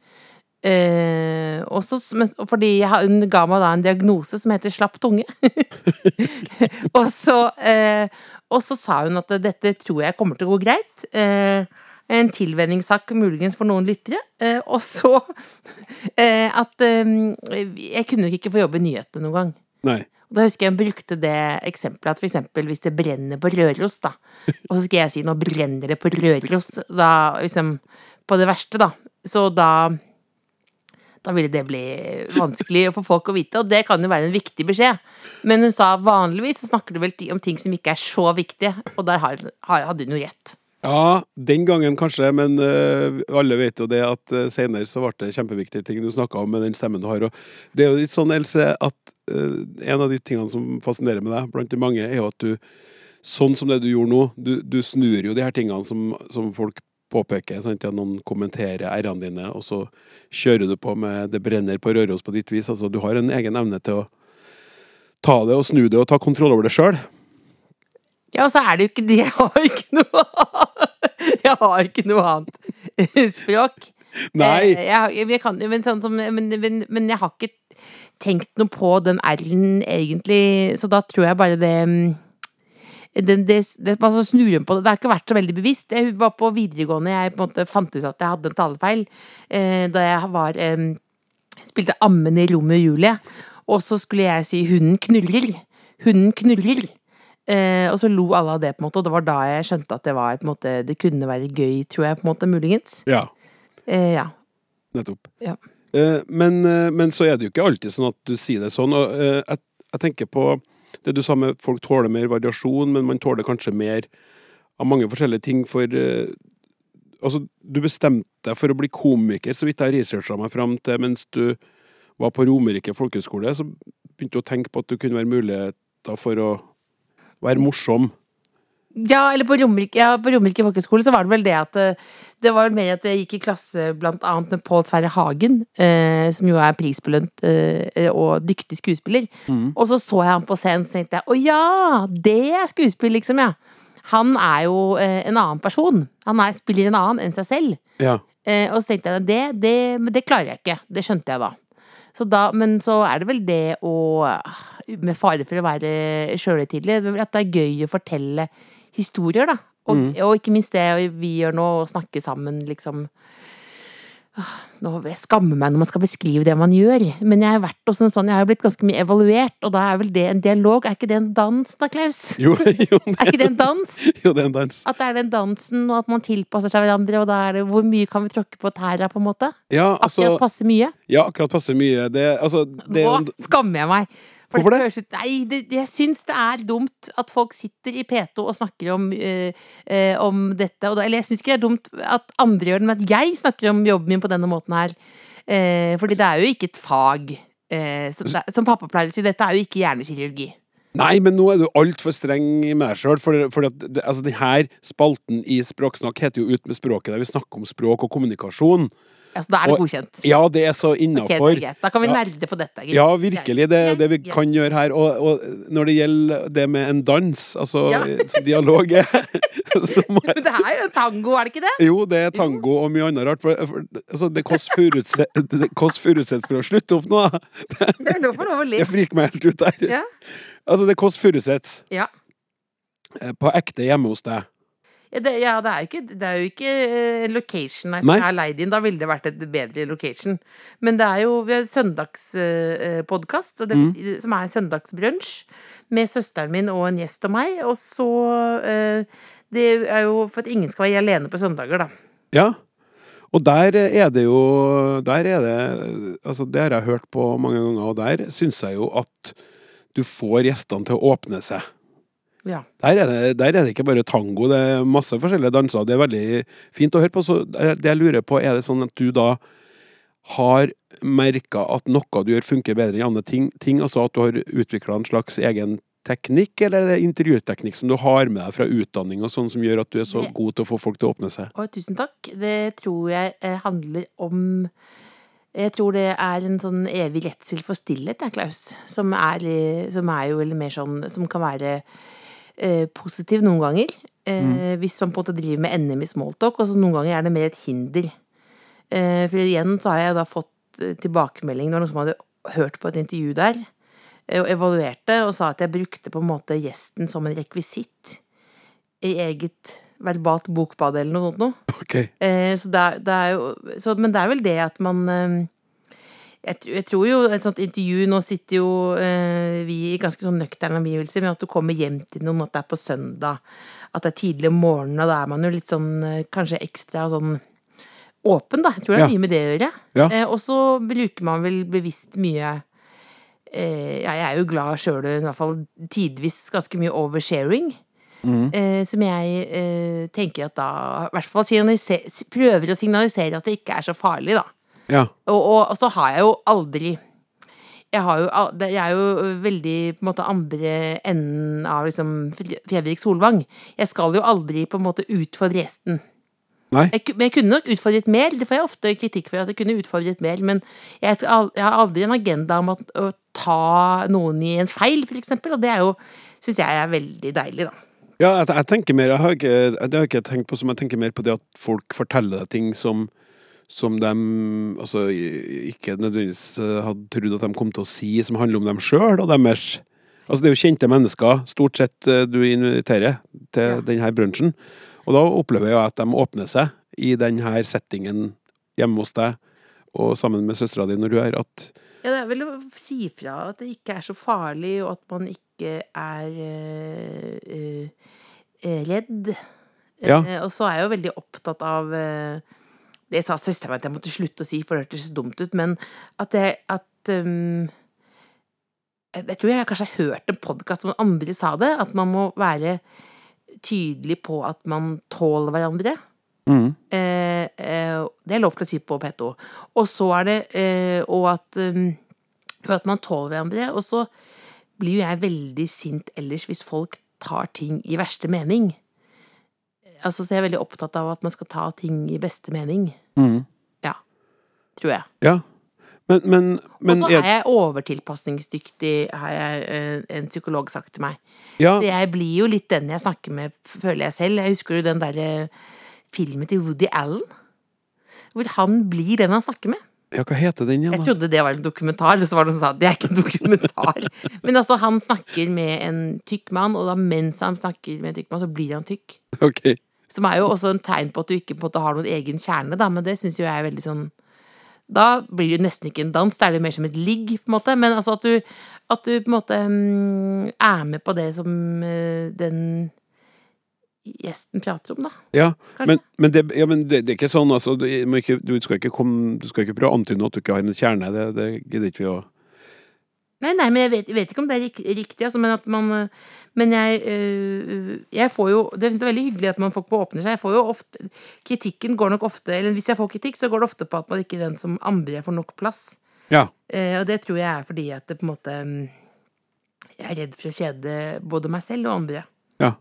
Eh, også, fordi jeg, hun ga meg da en diagnose som heter slapp tunge. og, så, eh, og så sa hun at dette tror jeg kommer til å gå greit. Eh, en tilvenningssak muligens for noen lyttere. Eh, og så eh, at jeg kunne ikke få jobbe i nyhetene noen gang. Nei. Og Da husker jeg hun brukte det eksempelet at for eksempel hvis det brenner på Røros, da, og så skal jeg si nå brenner det på Røros, da liksom På det verste, da. Så da da ville det bli vanskelig for folk å vite, og det kan jo være en viktig beskjed. Men hun sa vanligvis så snakker du vel om ting som ikke er så viktige, og der hadde hun jo rett. Ja, den gangen kanskje, men uh, alle vet jo det at uh, senere så ble det kjempeviktige ting du snakka om med den stemmen du har. Og det er jo litt sånn, Else, at uh, en av de tingene som fascinerer med deg, blant de mange, er jo at du, sånn som det du gjorde nå, du, du snur jo de her tingene som, som folk påpeker. Sant? Ja, noen kommenterer r-ene dine, og så kjører du på med 'det brenner på Røros' på ditt vis. Altså, du har en egen evne til å ta det og snu det og ta kontroll over det sjøl. Ja, og så er det jo ikke det. Jeg har ikke noe Jeg har ikke noe annet språk. Nei! Eh, Jeg, jeg kan, men, sånn som, men, men, men jeg har ikke tenkt noe på den R-en egentlig, så da tror jeg bare det mm, den, det, det, altså snur på det. Det har ikke vært så veldig bevisst. Jeg var på videregående, jeg på en måte fant ut at jeg hadde en talefeil eh, da jeg var eh, spilte ammen i og Julie, og så skulle jeg si 'hunden knurrer'. Hunden knurrer. Eh, og så lo alle av det, på en måte, og det var da jeg skjønte at det var på en måte, det kunne være gøy, tror jeg, på en måte, muligens. Ja, Eh, ja. nettopp. Ja. Eh, men, eh, men så er det jo ikke alltid sånn at du sier det sånn. Og eh, jeg, jeg tenker på det du sa med folk tåler mer variasjon, men man tåler kanskje mer av mange forskjellige ting. For eh, altså, du bestemte deg for å bli komiker, så vidt jeg researcha meg fram til mens du var på Romerike folkehøgskole. Så begynte du å tenke på at du kunne være muligheter for å være morsom. Ja, eller på Romerike, ja, på Romerike folkehøgskole så var det vel det at eh, Det var vel mer at jeg gikk i klasse blant annet med Pål Sverre Hagen, eh, som jo er prisbelønt eh, og dyktig skuespiller. Og så så jeg han på scenen, så tenkte jeg å ja, det er skuespill, liksom, ja. Han er jo eh, en annen person. Han er, spiller en annen enn seg selv. Ja. Eh, og så tenkte jeg det, det, men det klarer jeg ikke. Det skjønte jeg da. Så da. Men så er det vel det å Med fare for å være sjølhøytidelig, at det er gøy å fortelle historier, da. Og, og ikke minst det vi gjør nå, å snakke sammen, liksom. Nå jeg skammer meg når man skal beskrive det man gjør, men jeg har vært også en sånn, jeg har blitt ganske mye evaluert, og da er vel det en dialog? Er ikke det en dans da, Klaus? Jo, jo, Er ikke det en dans? jo, det er en dans. At det er den dansen, og at man tilpasser seg hverandre, og da er det hvor mye kan vi tråkke på tæra, på en måte? Ja, altså Akkurat passe mye. Ja, akkurat passe mye. Det, altså, det Nå skammer jeg meg. For Hvorfor det? ut- Nei, det, jeg syns det er dumt at folk sitter i P2 og snakker om, øh, om dette. Da, eller jeg syns ikke det er dumt at andre gjør det, men at jeg snakker om jobben min på denne måten her. Eh, fordi det er jo ikke et fag. Eh, som, det, er- som pappa pleier å si, dette er jo ikke hjernekirurgi. Nei, men nå er du altfor streng med deg sjøl. For, for at, det, altså, denne spalten i Språksnakk heter jo Ut med språket, der vi snakker om språk og kommunikasjon. Altså, da er det godkjent. Ja, det er så innafor. Okay. Da kan vi nerde på dette. greit. Ja, virkelig. Det er det vi kan gjøre her. Og, og når det gjelder det med en dans, altså Ja. som dialog er, så må jeg Men det er jo tango, er det ikke det? Jo, det er tango og mye annet rart. For, for, altså, det Kåss Furuseth det Kåss Furuseth-språk Slutt opp nå! Det å. Jeg friker meg helt ut der. Ja. Altså, det er Kåss Furuseth Ja. eh, på ekte hjemme hos deg. Ja, det, ja, det er jo ikke, det er jo ikke eh, en location jeg Nei. har leid inn. Da ville det vært et bedre location. Men det er jo vi har søndagspodkast, Mm. som er søndagsbrunsj, med søsteren min og en gjest og meg. Og så eh, Det er jo for at ingen skal være alene på søndager, da. Ja. Og der er det jo Der er det Altså, det har jeg hørt på mange ganger, og der syns jeg jo at du får gjestene til å åpne seg. Ja. Der er, det, der er det ikke bare tango, det er masse forskjellige danser. Det er veldig fint å høre på. Så det jeg lurer på, er det sånn at du da har merka at noe du gjør, funker bedre enn andre ting? ting altså at du har utvikla en slags egen teknikk, eller er det intervjuteknikk som du har med deg fra utdanning, og sånn som gjør at du er så god til å få folk til å åpne seg? Og tusen takk. Det tror jeg eh, handler om Jeg tror det er en sånn evig redsel for stillhet, Klaus. Som er, som er jo eller mer sånn Som kan være eh, positiv noen ganger. Eh, Hvis man på en måte driver med NM i smalltalk, og så noen ganger er det mer et hinder. Eh, for igjen så har jeg da fått tilbakemelding. tilbakemelding når noen som hadde hørt på et intervju der, eh, og evaluerte, og sa at jeg brukte på en måte gjesten som en rekvisitt i eget verbalt bokbad eller noe sånt noe. Ok. Eh, så det er, det er jo så, Men det er vel det at man eh, jeg, jeg tror jo et sånt intervju Nå sitter jo eh, vi i ganske sånn nøkterne omgivelser, men at du kommer hjem til noen, at det er på søndag, at det er tidlig om morgenen, og da er man jo litt sånn eh, kanskje ekstra sånn åpen, da. Jeg tror det er Ja. mye med det å gjøre. Ja. Eh, og så bruker man vel bevisst mye eh, ja, Jeg er jo glad sjøl i hvert fall tidvis ganske mye oversharing. Eh, som jeg eh, tenker at da i hvert fall prøver å signalisere at det ikke er så farlig, da. Ja. Og, og, og så har jeg jo aldri jeg, har jo, jeg er jo veldig på en måte andre enden av liksom Fre- Fredrik Solvang. Jeg skal jo aldri på en måte utfordre gjesten. Jeg, men jeg kunne nok utfordret mer. Det får jeg ofte kritikk for. at jeg kunne utfordret mer, Men jeg, skal, jeg har aldri en agenda om at, å ta noen i en feil, for eksempel. Og det er jo, syns jeg er veldig deilig, da. Ja, jeg, jeg tenker mer jeg har ikke, Det har jeg ikke tenkt på som jeg tenker mer på det at folk forteller deg ting som som de altså, ikke nødvendigvis eh, hadde trodd at de kom til å si, som handler om dem sjøl og deres Altså, det er jo kjente mennesker, stort sett, eh, du inviterer til Ja. denne brunsjen. Og da opplever jeg at de åpner seg i denne settingen hjemme hos deg, og sammen med søstera di når du er at Ja, det er vel å si fra at det ikke er så farlig, og at man ikke er øh, eh, redd. Ja. Og så er jeg jo veldig opptatt av eh, Det sa søsteren at jeg måtte slutte å si, for det hørtes dumt ut, men at jeg at um, jeg, jeg tror jeg kanskje har hørt en podkast hvor andre sa det, at man må være tydelig på at man tåler hverandre. mm. Eh, eh, det er lov til å si på P2. Og så er det eh, Og at, um, at man tåler hverandre. Og så blir jo jeg veldig sint ellers hvis folk tar ting i verste mening. Altså, så jeg er veldig opptatt av at man skal ta ting i beste mening. Mm. Ja. Tror jeg. Ja. Men, men, Og så er- jeg overtilpasningsdyktig, har jeg eh, en psykolog sagt til meg. ja, jeg blir jo litt den jeg snakker med, føler jeg selv. Jeg husker jo den derre filmen til Woody Allen. Hvor han blir den han snakker med. ja, hva heter den igjen, Jeg trodde det var en dokumentar, og så var det noen som sa det er ikke en dokumentar. Men altså, han snakker med en tykk mann, og da mens han snakker med en tykk mann, så blir han tykk. Ok. Som er jo også en tegn på at du ikke på måte har noen egen kjerne, da, men det syns jo jeg er veldig sånn Da blir det jo nesten ikke en dans, da er det mer som et ligg, på en måte. Men altså at du, at du på en måte mm, er med på det som eh, den gjesten prater om, da. Ja, men, men, det, ja, men det, det er ikke sånn, altså. Du, må ikke, du, skal ikke komme, du skal ikke prøve å antyde at du ikke har en kjerne. Det, det gidder ikke vi å Nei, nei, men jeg vet, jeg vet ikke om det er rik- riktig, altså, men at man Men jeg øh, Jeg får jo Det synes jeg er veldig hyggelig at man folk åpner seg. Jeg får jo ofte Kritikken går nok ofte Eller hvis jeg får kritikk, så går det ofte på at man ikke er den som andre får nok plass. Ja. Eh, og det tror jeg er fordi at det på en måte Jeg er redd for å kjede både meg selv og andre. ja.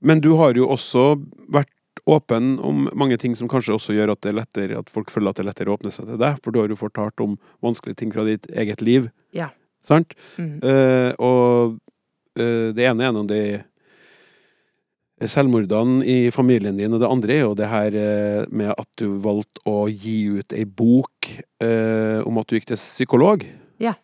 Men du har jo også vært åpen om mange ting som kanskje også gjør at det er lettere at folk føler at det er lettere å åpne seg til deg, for du har jo fortalt om vanskelige ting fra ditt eget liv, Ja. Sant? Mm. Uh, og uh, det ene er nå de selvmordene i familien din, og det andre er jo det her eh, med at du valgte å gi ut ei bok om at du gikk til psykolog. Ja.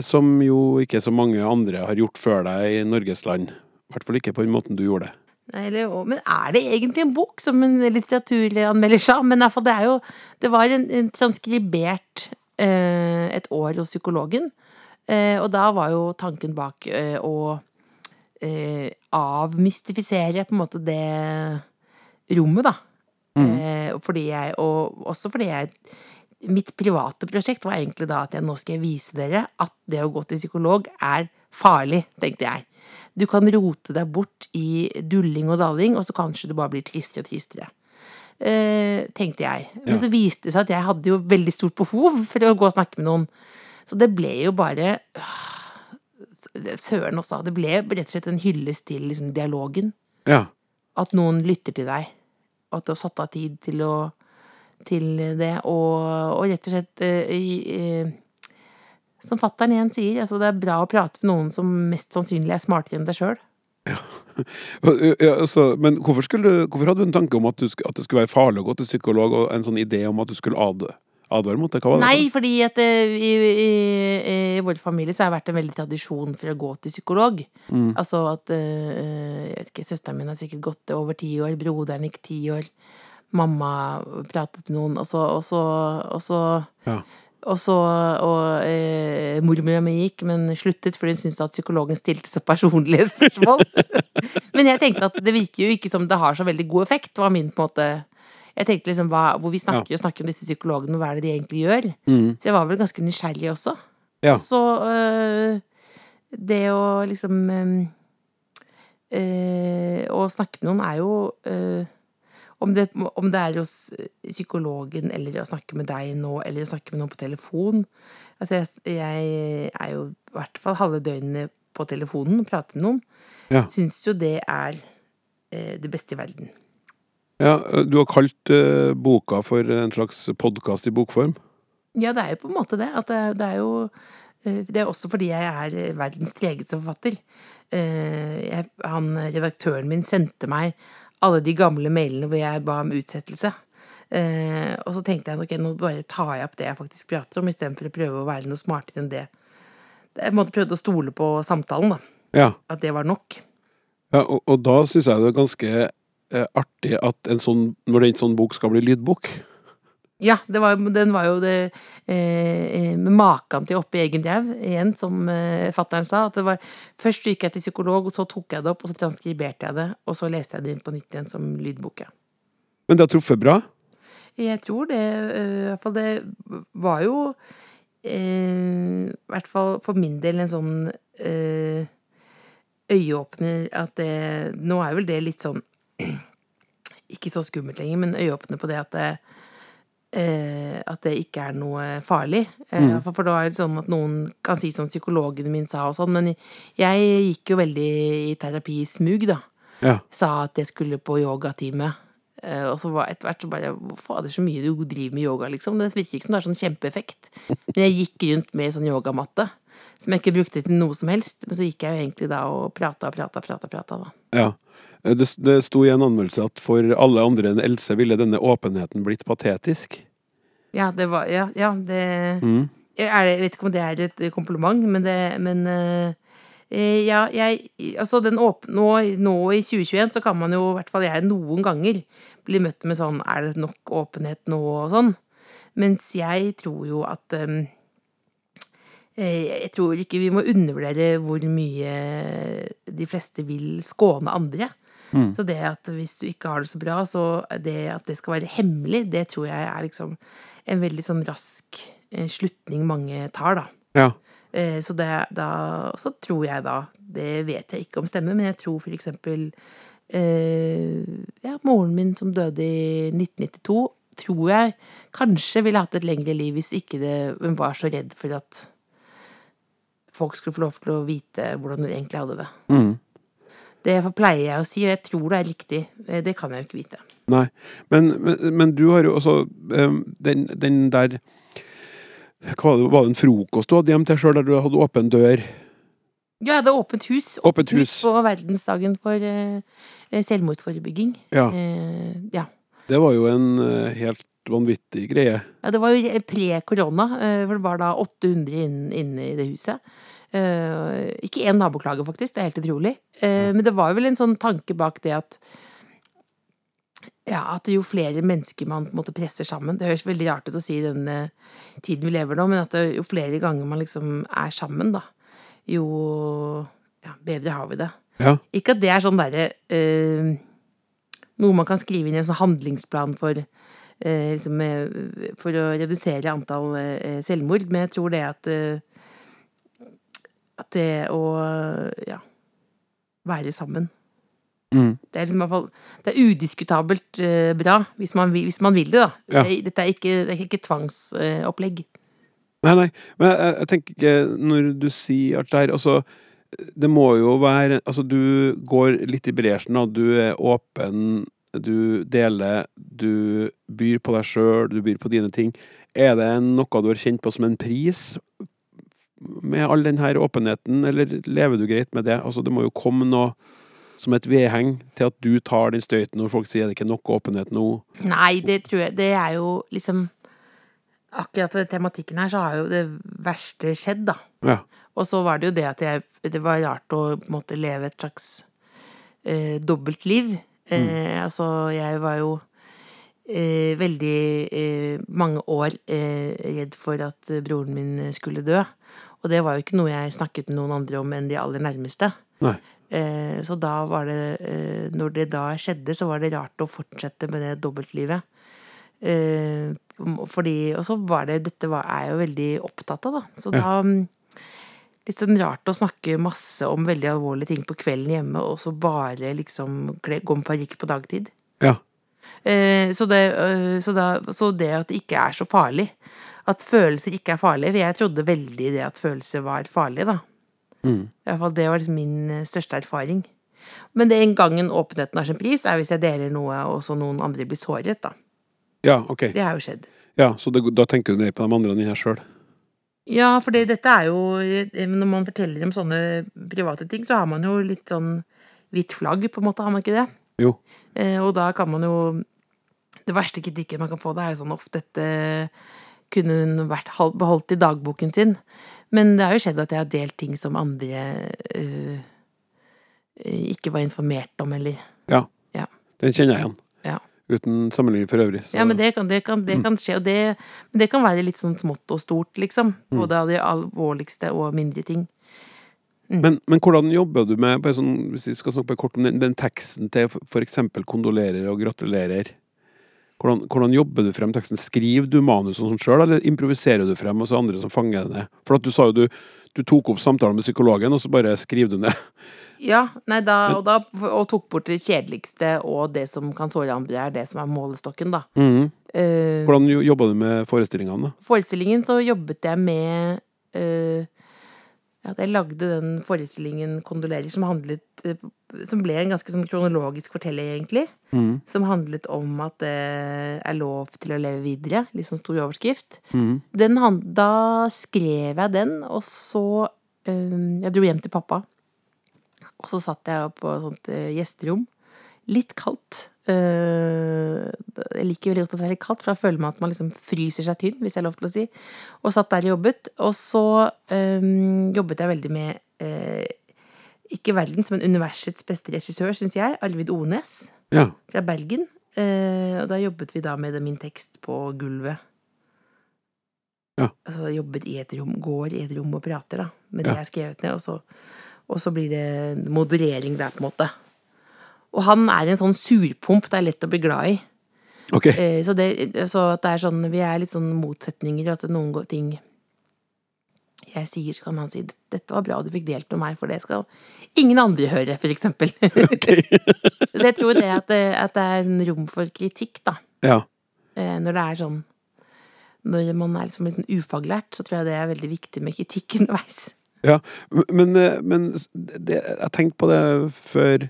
Som jo ikke så mange andre har gjort før deg i Norges land. I hvert fall ikke på den måten du gjorde det. Eller, men er det egentlig en bok, som en litteraturanmelder sa? Men det er jo Det var en, en transkribert eh, et år hos psykologen. Eh, og da var jo tanken bak eh, å eh, avmystifisere på en måte det rommet, da. Eh, fordi jeg, og også fordi jeg Mitt private prosjekt var egentlig da at jeg nå skal jeg vise dere at det å gå til psykolog er farlig, tenkte jeg. Du kan rote deg bort i dulling og dalling, og så kanskje du bare blir tristere og tristere. Eh, tenkte jeg. Men Ja. så viste det seg at jeg hadde jo veldig stort behov for å gå og snakke med noen. Så det ble jo bare øh, Søren også. Det ble rett og slett en hyllest til liksom, dialogen. Ja. At noen lytter til deg. Og at du har satt av tid til, å, til det. Og, og rett og slett eh, i, eh, Som fattern igjen sier, altså det er bra å prate med noen som mest sannsynlig er smartere enn deg sjøl. Ja. ja, altså, men hvorfor, skulle, du- hvorfor hadde du en tanke om at, du, at det skulle være farlig å gå til psykolog, og en sånn idé om at du skulle ad, advare mot det? Hva var det? Nei, fordi at eh, i, i, i vår familie så har det vært en veldig tradisjon for å gå til psykolog. Altså at eh, jeg vet ikke, Søsteren min har sikkert gått over ti år, broderen gikk ti år. Mamma pratet med noen, og så, og så, og så Ja. Og så og eh, mormora mi gikk, men sluttet fordi hun syntes at psykologen stilte så personlige spørsmål. men jeg tenkte at det virker jo ikke som det har så veldig god effekt, var min på en måte Jeg tenkte liksom hva, hvor vi snakker jo snakker om disse psykologene, og hva er det de egentlig gjør? Så jeg var vel ganske nysgjerrig også. Ja. Så øh, det å liksom øh, øh, Å snakke med noen er jo øh, om, det, om det er hos psykologen, eller å snakke med deg nå, eller å snakke med noen på telefon Altså, jeg, jeg er jo i hvert fall halve døgnet på telefonen og prater med noen. Ja. Syns jo det er øh, det beste i verden. Ja, du har kalt uh, boka for en slags podkast i bokform. Ja, det er jo på en måte det. At det, det er jo Det er også fordi jeg er verdens tregeste forfatter. Jeg, han, redaktøren min sendte meg alle de gamle mailene hvor jeg ba om utsettelse. Og så tenkte jeg ok, nå bare tar jeg opp det jeg faktisk prater om, istedenfor å prøve å være noe smartere enn det. Jeg måtte prøve å stole på samtalen, da. Ja, At det var nok. ja og, og da syns jeg det er ganske artig at en sånn, når en sånn bok skal bli lydbok Ja, det var, den var jo det eh, med maken til oppi egen ræv, igjen, som eh, fatteren sa. At det var, først gikk jeg til psykolog, og så tok jeg det opp, og så transkriberte jeg det, og så leste jeg det inn på nytt igjen som lydbok. Men det har truffet bra? Jeg tror det eh, I hvert fall det var jo eh, I hvert fall for min del en sånn eh, øyeåpner at det Nå er vel det litt sånn Ikke så skummelt lenger, men øyeåpne på det at det, eh, at det ikke er noe farlig. Eh, for, for da er det sånn at noen kan si som psykologen min sa og sånn, men jeg gikk jo veldig i terapi i smug, da. Ja. Sa at jeg skulle på yogatime. Eh, og så var etter hvert så bare Fader, så mye du driver med yoga, liksom. Det virker ikke som det er sånn kjempeeffekt. Men jeg gikk rundt med sånn yogamatte. Som jeg ikke brukte til noe som helst. Men så gikk jeg jo egentlig da og prata og prata, prata, prata, da. Ja. Det, det sto i en anmeldelse at for alle andre enn Else ville denne åpenheten blitt patetisk. Ja, det var Ja, ja det Mm. jeg, er, vet ikke om det er et kompliment, men det Men eh, eh, ja, jeg Altså, den åpne nå, nå i 2021 så kan man jo, i hvert fall jeg, noen ganger bli møtt med sånn Er det nok åpenhet nå, og sånn. Mens jeg tror jo at eh, eh, Jeg tror ikke vi må undervurdere hvor mye de fleste vil skåne andre. Så det at hvis du ikke har det så bra, så det at det skal være hemmelig, det tror jeg er liksom en veldig sånn rask eh, slutning mange tar, da. Ja. Eh, Så, det, da, så tror jeg da Det vet jeg ikke om stemmer, men jeg tror for eksempel eh, ja, moren min som døde i 1992, tror jeg kanskje ville hatt et lengre liv hvis ikke det, hun var så redd for at folk skulle få lov til å vite hvordan hun egentlig hadde det. Mm. Det pleier jeg å si, og jeg tror det er riktig. Eh, Det kan jeg jo ikke vite. Nei. Men, men, men du har jo eh, den, den der hva var det, var det en frokost du hadde hjem til sjøl, der du hadde åpen dør? Ja, jeg hadde åpent hus. Åpent hus. på verdensdagen for uh, selvmordsforebygging. Ja. Uh, ja. Det var jo en uh, helt vanvittig greie. Ja, det var jo pre-korona, for det var da 800 inn- i det huset. Eh, Ikke én naboklage, faktisk. Det er helt utrolig. Eh, Men det var vel en sånn tanke bak det at ja, at jo flere mennesker man på en måte presser sammen Det høres veldig rart ut å si i den tiden vi lever nå, men at jo flere ganger man liksom er sammen, da, jo ja, bedre har vi det. Ja. Ikke at det er sånn derre eh, Noe man kan skrive inn i en sånn handlingsplan for eh, liksom, eh, For å redusere antall eh, selvmord, men jeg tror det at At det å ja, være sammen Mm. Det er liksom i hvert fall Det er udiskutabelt uh, bra, hvis man, hvis man vil det, da. Ja. Det, dette er ikke, det er ikke tvangsopplegg. Nei, nei. Men jeg, jeg tenker Når du sier alt det her Altså, det må jo være Altså, du går litt i bresjen, og Du er åpen. Du deler. Du byr på deg sjøl. Du byr på dine ting. Er det noe du har kjent på som en pris med all den her åpenheten, eller lever du greit med det? Altså, det må jo komme noe som et vedheng til at du tar den støyten når folk sier det ikke er nok åpenhet nå. Nei, det tror jeg Det er jo liksom Akkurat ved tematikken her så har jo det verste skjedd, da. Ja. Og så var det jo det at jeg Det var rart å måtte leve et slags eh, dobbeltliv. Eh, altså, jeg var jo eh, veldig eh, mange år eh, redd for at eh, broren min skulle dø. Og det var jo ikke noe jeg snakket med noen andre om enn de aller nærmeste. Nei. Eh, så da var det eh, Når det da skjedde, så var det rart å fortsette med det dobbeltlivet. Eh, fordi Og så var det Dette var, er jeg jo veldig opptatt av, da. Så da mm, Litt sånn rart å snakke masse om veldig alvorlige ting på kvelden hjemme, og så bare liksom gå med parykk på dagtid. Ja. Eh, så, det, eh, så, da, så det at det ikke er så farlig At følelser ikke er farlige for Jeg trodde veldig det at følelser var farlige, da. Mm. I hvert fall Det var liksom min eh, største erfaring. Men den gangen åpenheten har sin pris, er hvis jeg deler noe, og så noen andre blir såret, da. Ja, ok. Det har jo skjedd. Ja, Så det, da tenker du mer på de andre enn deg sjøl? Ja, for det- dette er jo eh, Når man forteller om sånne private ting, så har man jo litt sånn hvitt flagg, på en måte, har man ikke det? Jo. Eh, og da kan man jo Det verste kritikken man kan få, det er jo sånn ofte dette kunne hun vært beholdt i dagboken sin. Men det har jo skjedd at jeg har delt ting som andre uh, ikke var informert om, eller Ja. Ja. Den kjenner jeg igjen. Ja. Uten sammenligning for øvrig. så- Ja, men det kan, det kan, det kan skje, og det, men det kan være litt sånn smått og stort, liksom. Både av de alvorligste og mindre ting. Men, men hvordan jobber du med sånn, Hvis vi skal snakke kort om den, den teksten til f.eks. kondolerer og gratulerer. Hvordan, hvordan jobber du frem teksten? Skriver du manus og sånn sjøl, eller improviserer du frem, og så er andre som fanger det ned? For at du sa jo du, du tok opp samtalen med psykologen, og så bare skriver du ned. Ja, nei, da, og, da, og tok bort det kjedeligste og det som kan såre andre, er det som er målestokken, da. Mm -hmm. uh, Hvordan jo- jobba du med forestillingene? forestillingen så jobbet jeg med eh, ja, Jeg lagde den forestillingen 'Kondolerer', som handlet eh, Som ble en ganske sånn kronologisk fortelling, egentlig. Mm. Som handlet om at det er lov til å leve videre. Litt sånn stor overskrift. Mm. Den, da skrev jeg den, og så øh, Jeg dro hjem til pappa. Og så satt jeg på et sånt eh, gjesterom. Litt kaldt. Eh, jeg liker veldig godt at det er litt kaldt, for da føler man at man liksom fryser seg tynn, hvis jeg har lov til å si. Og satt der og jobbet. Og så um, jobbet jeg veldig med uh, ikke verdens, men universets beste regissør, syns jeg. Arvid Ones Ja. fra Bergen. Uh, og da jobbet vi da med min tekst på gulvet. Ja. Altså jobbet i et rom, går i et rom og prater, da. Med det Ja. jeg har skrevet ned. Og så, og så blir det moderering der, på en måte. Og han er en sånn surpomp det er lett å bli glad i. Okay. Eh, så, det, så at det er sånn Vi er litt sånn motsetninger, at det noen ting jeg sier, så kan han si 'Dette var bra, du fikk delt med meg, for det skal ingen andre høre', for eksempel. det tror jeg det at, det at det er en rom for kritikk, da. Ja. Eh, Når det er sånn Når man er liksom litt ufaglært, så tror jeg det er veldig viktig med kritikk underveis. Ja, men, eh, men det, jeg tenkte på det før,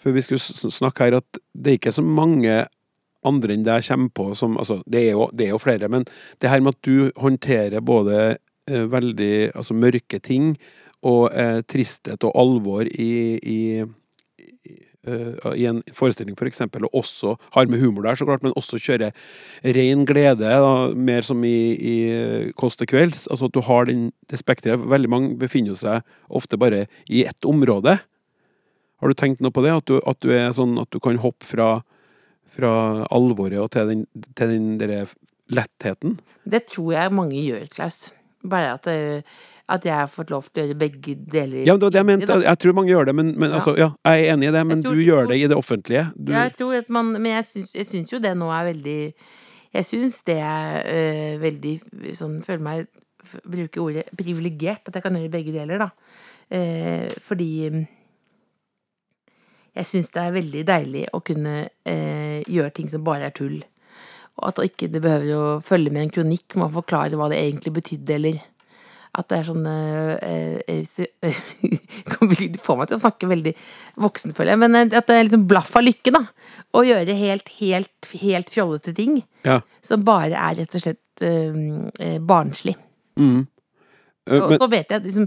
før vi skulle snakke her, at det er ikke så mange andre enn deg kommer på som altså, det, er jo, det er jo flere, men det her med at du håndterer både eh, veldig altså, mørke ting og eh, tristhet og alvor i, i, eh, i en forestilling, for eksempel, og også har med humor der, så klart, men også kjører ren glede, da, mer som i, i Kåss til kvelds. Altså at du har den, det spekteret. Veldig mange befinner seg ofte bare i ett område. Har du tenkt noe på det? At du, at du er sånn at du kan hoppe fra, fra alvoret og til den, til den derre lettheten? Det tror jeg mange gjør, Klaus. Bare at, eh, at jeg har fått lov til å gjøre begge deler. Ja, det var det jeg mente. Jeg tror mange gjør det, men, men Ja. altså, ja, jeg er enig i det. Men tror- du gjør det i det offentlige. Du, Ja, jeg tror at man Men jeg syns, jo det nå er veldig Jeg syns det er øh, veldig sånn Føler meg Bruker ordet privilegert, at jeg kan gjøre begge deler, da. Eh, fordi jeg syns det er veldig deilig å kunne eh, gjøre ting som bare er tull. Og at det ikke det behøver å følge med en kronikk med å forklare hva det egentlig betydde, eller at det er sånn eh, eh, Det får meg til å snakke veldig voksen, føler jeg. Men eh, at det er liksom blaff av lykke, da. Å gjøre helt, helt, helt fjollete ting. ja. Som bare er rett og slett eh, eh, barnslig. Mm. Uh, Og så vet jeg at liksom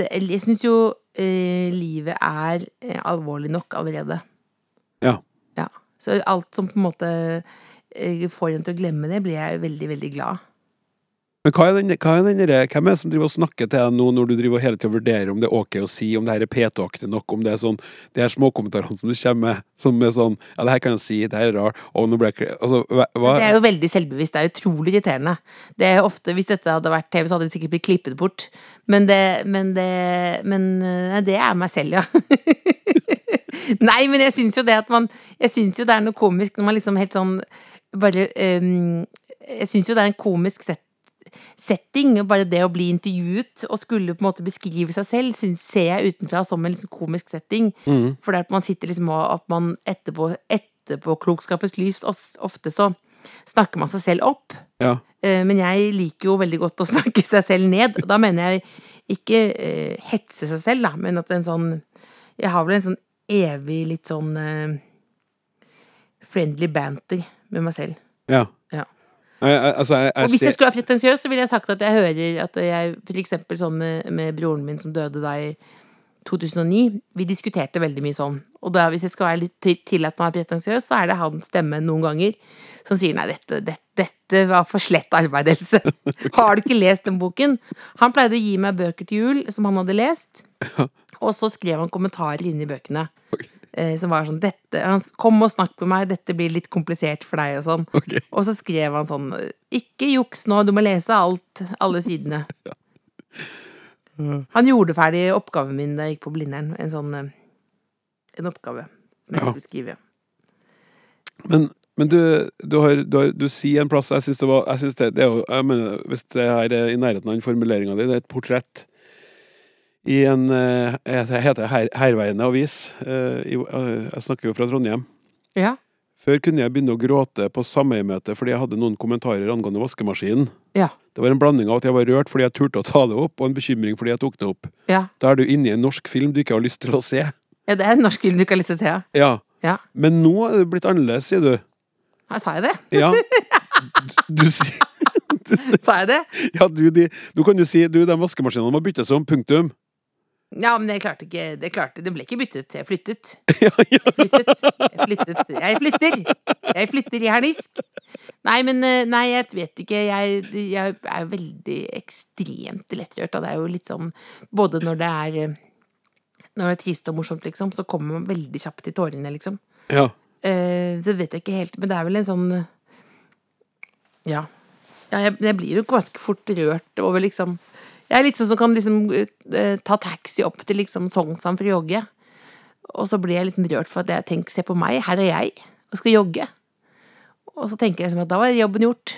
det, Jeg syns jo livet er eh, alvorlig nok allerede. ja. Ja. Så alt som på en måte eh, får en til å glemme det, blir jeg veldig, veldig glad. Men hva er den, hva er den der, hvem er det som driver og snakker til deg nå, når du driver hele tiden vurderer om det er ok å si, om det her er P2-aktig nok, om det er sånn De her småkommentarene som du kommer med, som er sånn Ja, det her kan jeg si, det her er rart, og nå ble jeg Altså, hva, Det er jo veldig selvbevisst. Det er utrolig irriterende. Det er ofte, Hvis dette hadde vært TV, så hadde det sikkert blitt klippet bort. Men det Men det, men, det er meg selv, ja. Nei, men jeg syns jo det at man Jeg syns jo det er noe komisk når man liksom helt sånn bare um, Jeg syns jo det er en komisk set, setting, bare det å bli intervjuet og skulle på en måte beskrive seg selv, synes, ser jeg utenfra som en liksom komisk setting. Mm. For det at man sitter liksom og at man etterpå, etterpå klokskapens lys ofte så snakker man seg selv opp. Ja. Eh, Men jeg liker jo veldig godt å snakke seg selv ned. Da mener jeg ikke uh, hetse seg selv, da, men at en sånn Jeg har vel en sånn evig litt sånn uh, friendly banter med meg selv. Ja. Altså, jeg, jeg Og hvis jeg skulle være pretensiøs, så ville jeg sagt at jeg hører at jeg for eksempel sånn med, med broren min som døde da i 2009, vi diskuterte veldig mye sånn. Og da, hvis jeg skal være litt til- tillatt meg pretensiøs, så er det hans stemme noen ganger som sier nei, dette, dette, dette var for slett arbeid, Else. Har du ikke lest den boken? Han pleide å gi meg bøker til jul som han hadde lest, og så skrev han kommentarer inni bøkene. Eh, som var sånn dette, han, 'Kom og snakk med meg, dette blir litt komplisert for deg', og sånn. Okay. Og så skrev han sånn 'Ikke juks nå, du må lese alt, alle sidene'. Han gjorde ferdig oppgaven min da jeg gikk på Blindern. En sånn eh, En oppgave som jeg Ja. skulle skrive. Men Men du, du, har, du, har, du sier en plass Jeg syns det var jeg synes det, det er jo, jeg mener, Hvis det her er i nærheten av den formuleringa di, det er et portrett i en Jeg heter Her, Herveiende avis. Eh, eh, jeg snakker jo fra Trondheim. Ja. Før kunne jeg begynne å gråte på sameiemøtet fordi jeg hadde noen kommentarer angående vaskemaskinen. Ja. Det var en blanding av at jeg var rørt fordi jeg turte å ta det opp, og en bekymring fordi jeg tok det opp. Ja. Da er du inne i en norsk film du ikke har lyst til å se. ja, det er en norsk film du ikke har lyst til å se, ja. Ja. Men nå er det blitt annerledes, sier du. Ja, Sa jeg det? Ja. Du, du sier du sier- Sa jeg det? Ja, du, de, nå kan du si du, de vaskemaskinene må byttes om. Punktum. Ja, men jeg klarte ikke Det, klarte, det ble ikke byttet. Jeg flyttet. Jeg flyttet. Jeg flyttet. Jeg flytter! Jeg flytter i hernisk. Nei, men eh, Nei, jeg vet ikke. Jeg, jeg er veldig ekstremt lettrørt. Og det er jo litt sånn Både når det er eh, Når det er trist og morsomt, liksom, så kommer man veldig kjapt i tårene, liksom. ja. Så det vet jeg ikke helt, men det er vel en sånn eh, Ja. ja jeg, jeg blir jo ganske fort rørt over liksom Jeg er litt sånn som kan liksom eh, ta taxi opp til liksom Sognsvann for å jogge. Og så blir jeg litt rørt for at jeg tenker se på meg, her er jeg, og skal jogge. Og så tenker jeg liksom at da var jobben gjort.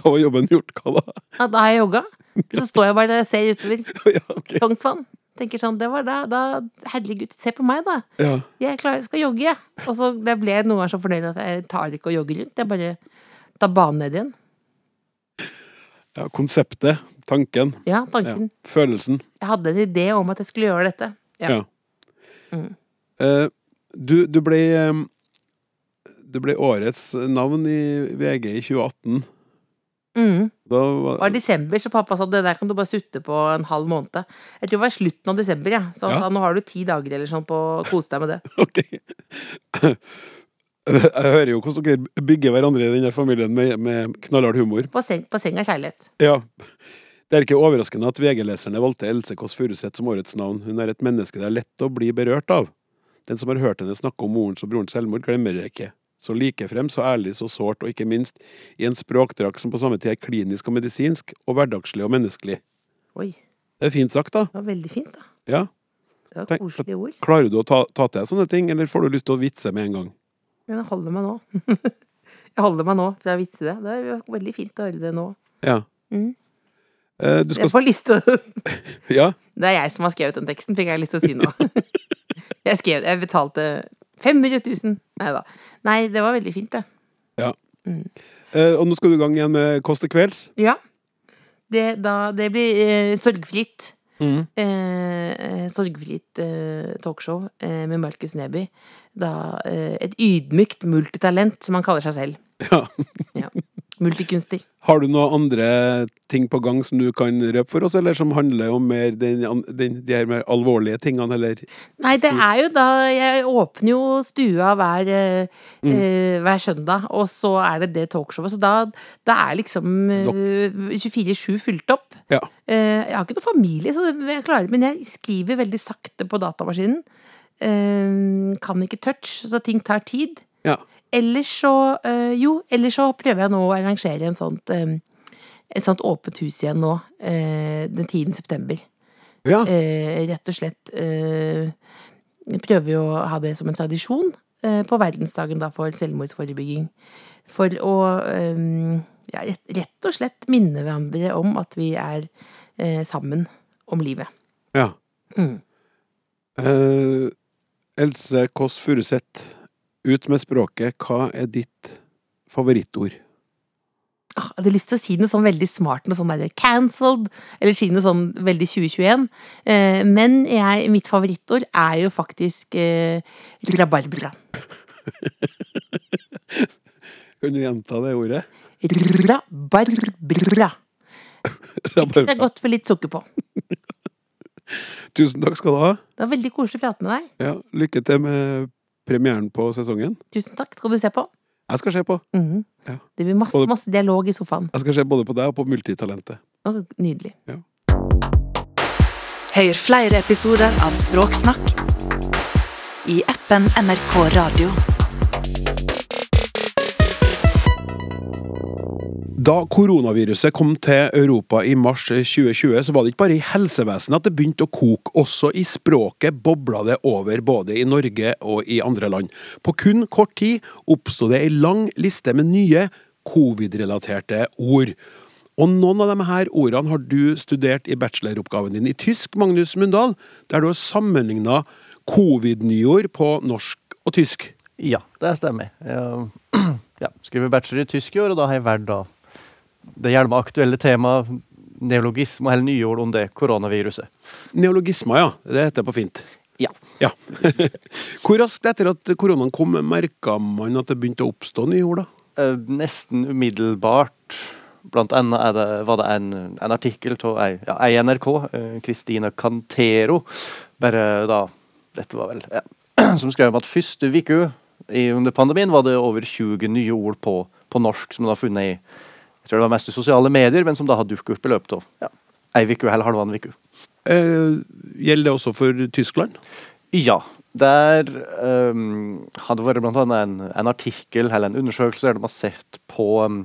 Da var jobben gjort. Hva da? Ja, da har jeg jogga. Så står jeg bare og ser utover Ja, okay. Sognsvann. Tenker sånn, det var da, da Herregud, se på meg, da. Ja. Jeg er klar, jeg skal jogge, jeg. Og så det ble jeg noen ganger så fornøyd at jeg tar ikke og jogger rundt. Jeg bare tar banen ned igjen. Ja. Konseptet. Tanken. Ja, Ja. tanken. Følelsen. Jeg hadde en idé om at jeg skulle gjøre dette. Ja. Ja. Mm. Eh, du, du ble Du ble årets navn i VG i 2018. Mm. Da Det var var desember, så pappa sa det der kan du bare sutte på en halv måned. Jeg tror det var slutten av desember, ja. så han Ja. sa nå har du ti dager eller sånn på å kose deg med det. Ok. Jeg hører jo hvordan dere bygger hverandre i denne familien med, med knallhard humor. På seng, på seng av kjærlighet. Ja. Det er ikke overraskende at VG-leserne valgte Else Kåss Furuseth som årets navn. Hun er et menneske det er lett å bli berørt av. Den som har hørt henne snakke om morens og brorens selvmord, glemmer det ikke. Så likefrem, så ærlig, så sårt, og ikke minst i en språkdrakt som på samme tid er klinisk og medisinsk, og hverdagslig og menneskelig. Oi, Det er fint sagt, da. det var veldig fint, da. Ja. Det var koselige ord. Klarer du å ta, ta til deg sånne ting, eller får du lyst til å vitse med en gang? Men jeg holder meg nå. jeg holder meg nå for det er vits i det. Det er veldig fint å høre det nå. Ja. Mm. Eh, du skal Jeg får lyst til å Ja. Det er jeg som har skrevet den teksten, fikk jeg lyst til å si nå. jeg skrev Jeg betalte 500 000. Nei da. Nei, det var veldig fint, det. Eh, og nå skal du i gang igjen med Kåss til kvelds. Ja. Det, da, det blir eh, sorgfritt. Mhm. Eh, eh, sorgfritt eh, talkshow eh, med Markus Neby. Da eh, et ydmykt multitalent, som han kaller seg selv. Ja. Ja. Multikunstner. Har du noen andre ting på gang som du kan røpe for oss, eller som handler om mer den, den, de her mer alvorlige tingene, eller Nei, det er jo da Jeg åpner jo stua hver, mm. eh, hver søndag, og så er det det talkshowet. Så da, da er liksom eh, 24-7 fylt opp. Ja. Eh, jeg har ikke noe familie, så jeg klarer, men jeg skriver veldig sakte på datamaskinen. Eh, kan ikke touch, så ting tar tid. Ja. Ellers så eh, Jo, ellers så prøver jeg nå å arrangere en sånt et sånt åpent hus igjen nå, den 10. september. Ja. Rett og slett prøver jo å ha det som en tradisjon på verdensdagen da for selvmordsforebygging. For å ja, rett, og slett minne hverandre om at vi er eh, sammen om livet. ja. Mm. Eh, Else Kåss Furuseth, ut med språket. Hva er ditt favorittord? Ah, Jeg hadde lyst til å si noe sånn veldig smart, noe sånn der cancelled, eller si noe sånn veldig 2021. Eh, men jeg, mitt favorittord er jo faktisk eh, rabarbra. Kan du gjenta det ordet? Rabarbra. Ekstra godt med litt sukker på. Tusen takk skal du ha. Det var veldig koselig å prate med deg. Ja, lykke til med premieren på sesongen. Tusen takk. Skal du se på? Jeg skal se på. Mhm. Ja. Det blir masse, masse dialog i sofaen. Jeg skal se både på deg og på Multitalentet. Og nydelig. Hør flere episoder av Språksnakk i appen NRK Radio. Da koronaviruset kom til Europa i mars 2020, så var det ikke bare i helsevesenet at det begynte å koke. Også i språket bobla det over, både i Norge og i andre land. På kun kort tid oppsto det ei lang liste med nye covid-relaterte ord. Og noen av disse her ordene har du studert i bacheloroppgaven din i tysk, Magnus Mundal, der du har sammenligna covid-nyord på norsk og tysk. Ja, det stemmer. Jeg ja, skriver bachelor i tysk i år, og da har jeg valgt da det gjerne aktuelle tema neologisme og hele nyord om det koronaviruset. Neologismer, ja. Det heter på fint. Ja. ja. Hvor raskt etter at koronaen kom, merka man at det begynte å oppstå nye ord, da? Eh, nesten umiddelbart. Blant annet det, var det en, en artikkel av ei, ja, ei NRK, Kristina eh, Cantero, bare da Dette var vel ja, Som skrev om at første uke under pandemien var det over 20 nye ord på, på norsk som man har funnet i jeg tror det var mest i sosiale medier, men som da har dukket opp i løpet av ja, ei uke eller halvannen uke. Eh, gjelder det også for Tyskland? Ja. Der um, har det vært annet en, en, artikkel eller en undersøkelse der de har sett på um,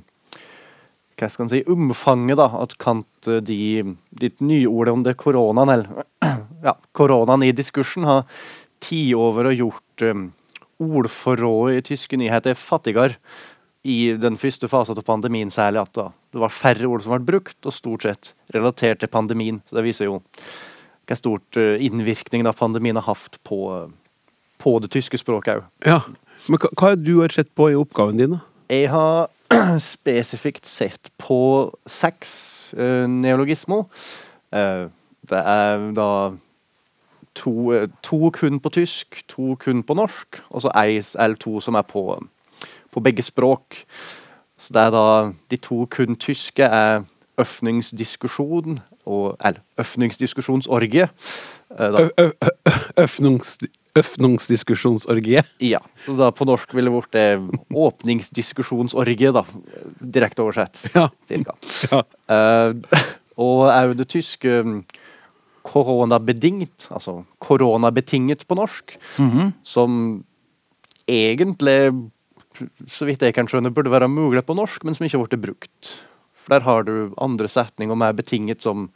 hva skal man si, omfanget da, at kant de, de nye ordene om det koronaen, eller ja, koronaen i diskursen har tatt over og gjort um, ordforrådet i tyske nyheter fattigere i den første fasen av pandemien særlig at da, det var færre ord som ble brukt, og stort sett relatert til pandemien. Så Det viser jo hva stort uh, innvirkning da pandemien har hatt på, uh, på det tyske språket òg. Ja. Men hva, hva har du sett på i oppgaven din? da? Jeg har spesifikt sett på seks uh, neologismer. Uh, det er da to, to, kun på tysk, to kun på norsk, og så ei eller to som er på på begge språk. Så det er da De to kun tyske er øfningsdiskusjon og Eller øfningsdiskusjonsorgie. Øfningsdiskusjonsorgie? Ja. Så da på norsk ville det blitt åpningsdiskusjonsorgie, da. Direkte oversett. Ja. Cirka. Ja. Uh, og òg det tyske mm, koronabedingt, altså koronabetinget på norsk, mm -hmm. som egentlig så vidt jeg kan skjønne, burde være mulig på norsk, men som ikke har blitt brukt. For der har du andre setninger mer betinget som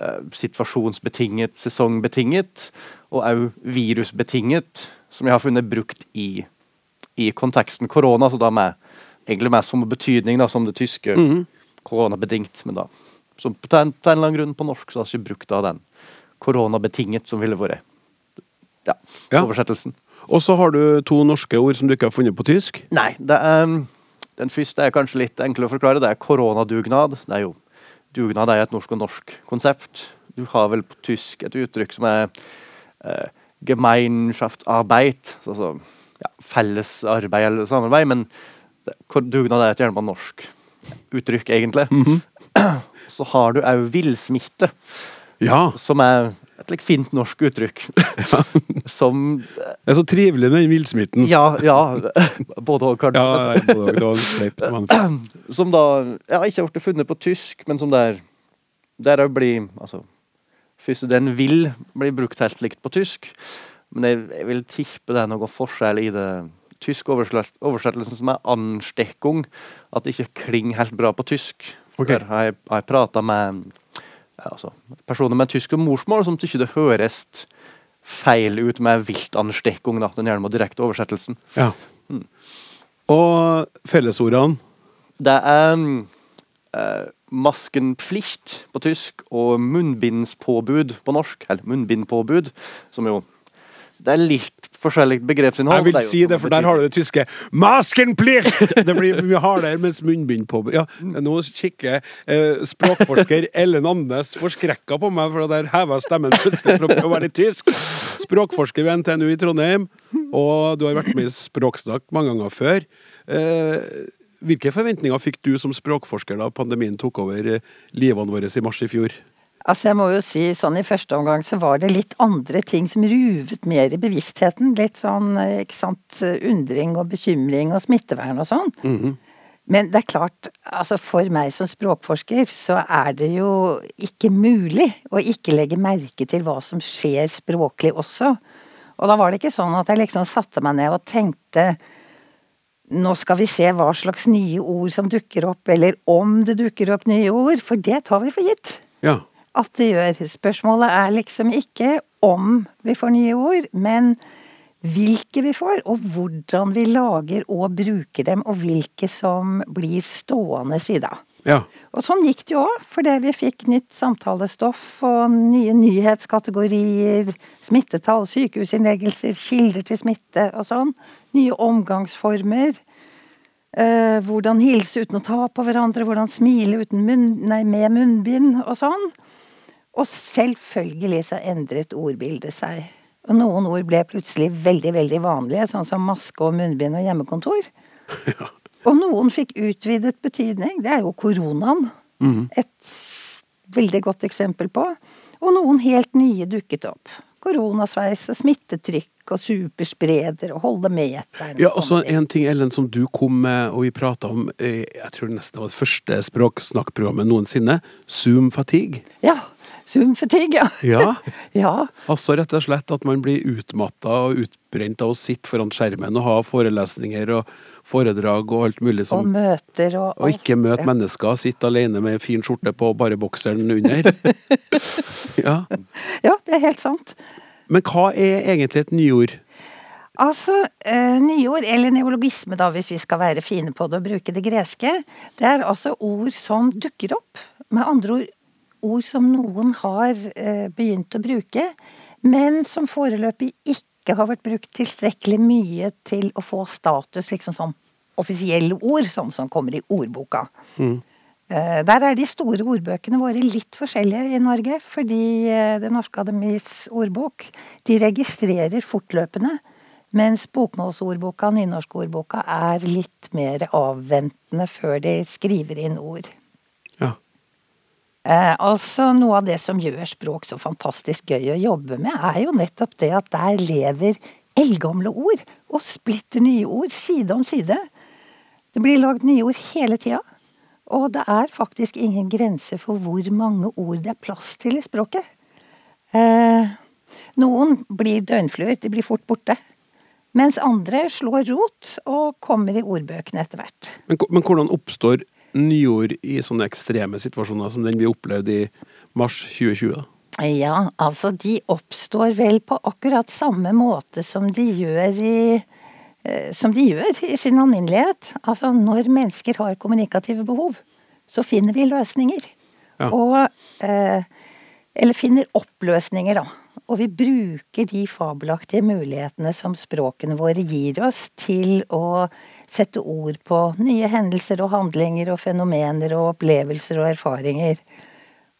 eh, situasjonsbetinget, sesongbetinget, og òg virusbetinget, som jeg har funnet brukt i, i konteksten korona, så da med egentlig mer som betydning da, som det tyske mm -hmm. koronabedingt, men da som på en, på en eller annen grunn på norsk så har ikke brukt av den koronabetinget som ville vært ja, ja. oversettelsen. Og så har du to norske ord som du ikke har funnet på tysk? Nei. er, Den første er kanskje litt enklere å forklare. Det er koronadugnad. Det er jo, Dugnad er et norsk og norsk konsept. Du har vel på tysk et uttrykk som er eh, Gemeinschaftsarbeid, altså ja, felles arbeid eller samarbeid, men det, dugnad er et gjerne norsk uttrykk, egentlig. Mm -hmm. Så har du òg villsmitte, ja. som er et like, fint norsk uttrykk. Ja. Som Det er så trivelig med den villsmitten. Ja, ja. Både og, kanskje. Ja, både og, slept, som da ja, ikke har blitt funnet på tysk, men som der Der blir Altså den vil bli brukt helt likt på tysk, men jeg, jeg vil tippe det er noen forskjell i det tyske oversettelsen som er anstekung, At det ikke klinger helt bra på tysk. Okay. Der har jeg, har jeg prata med altså, personer med tysk morsmål som syns det høres feil ut med viltansteckung, da, den gjerne direkte oversettelsen. Ja. Mm. Og fellesordene? Det er eh, maskenplikt på tysk og munnbindspåbud på norsk. Eller munnbindpåbud, som jo det er litt forskjellig begrepsinnhold. Jeg vil si det, for der har du det tyske 'Maskenplicht!' Det blir mye hardere, mens munnbind på Ja, nå kikker eh, språkforsker Ellen Andes forskrekka på meg, for der heva stemmen plutselig for å være litt tysk. Språkforsker ved NTNU i Trondheim, og du har vært med i Språksnakk mange ganger før. Eh, hvilke forventninger fikk du som språkforsker da pandemien tok over eh, livene våre i mars i fjor? Altså jeg må jo si sånn I første omgang så var det litt andre ting som ruvet mer i bevisstheten. Litt sånn ikke sant, undring og bekymring og smittevern og sånn. Mm -hmm. Men det er klart, altså for meg som språkforsker så er det jo ikke mulig å ikke legge merke til hva som skjer språklig også. Og da var det ikke sånn at jeg liksom satte meg ned og tenkte nå skal vi se hva slags nye ord som dukker opp, eller om det dukker opp nye ord, for det tar vi for gitt. Ja. At det gjør. Spørsmålet er liksom ikke om vi får nye ord, men hvilke vi får, og hvordan vi lager og bruker dem, og hvilke som blir stående i da. ja. Og sånn gikk det jo òg, fordi vi fikk nytt samtalestoff og nye nyhetskategorier, smittetall, sykehusinnleggelser, kilder til smitte og sånn. Nye omgangsformer. Eh, hvordan hilse uten å ta på hverandre, hvordan smile munn, nei, med munnbind og sånn. Og selvfølgelig så endret ordbildet seg. Og noen ord ble plutselig veldig, veldig vanlige, sånn som maske og munnbind og hjemmekontor. Og noen fikk utvidet betydning. Det er jo koronaen. Et veldig godt eksempel på. Og noen helt nye dukket opp. Koronasveis og smittetrykk og superspreder og holde meteren. Ja, og så en ting, Ellen, som du kom med, og vi prata om eh, Jeg tror det nesten var det første språksnakkprogrammet noensinne. Zoom fatigue. Ja. Zoom-fatigue, ja. Ja. Altså rett og slett at man blir utmatta og utbrent av å sitte foran skjermen og ha forelesninger og foredrag og alt mulig Og sånn. møter og alt. Og ikke møte mennesker, sitte alene med fin skjorte på, og bare bokseren under. ja. Ja, det er helt sant. Men hva er egentlig et nyord? Altså, eh, nyord, eller neologisme da, hvis vi skal være fine på det og bruke det greske, det er altså ord som dukker opp. Med andre ord, ord som noen har eh, begynt å bruke, men som foreløpig ikke har vært brukt tilstrekkelig mye til å få status liksom som offisielle ord, sånn som kommer i ordboka. Mm. Der er de store ordbøkene våre litt forskjellige i Norge, fordi eh, Det Norske Akademis ordbok de registrerer fortløpende, mens bokmålsordboka, nynorskordboka, er litt mer avventende før de skriver inn ord. Eh, altså Noe av det som gjør språk så fantastisk gøy å jobbe med, er jo nettopp det at der lever eldgamle ord og splitter nye ord side om side. Det blir lagd nye ord hele tida. Og det er faktisk ingen grense for hvor mange ord det er plass til i språket. Eh, noen blir døgnfluer, de blir fort borte. Mens andre slår rot og kommer i ordbøkene etter hvert. Men, men hvordan oppstår nyord i sånne ekstreme situasjoner som den vi opplevde i mars 2020? da? Ja, altså de oppstår vel på akkurat samme måte som de gjør i eh, som de gjør i sin alminnelighet. Altså når mennesker har kommunikative behov, så finner vi løsninger. Ja. Og eh, Eller finner oppløsninger, da. Og vi bruker de fabelaktige mulighetene som språkene våre gir oss til å sette ord på nye hendelser og handlinger og fenomener og opplevelser og erfaringer.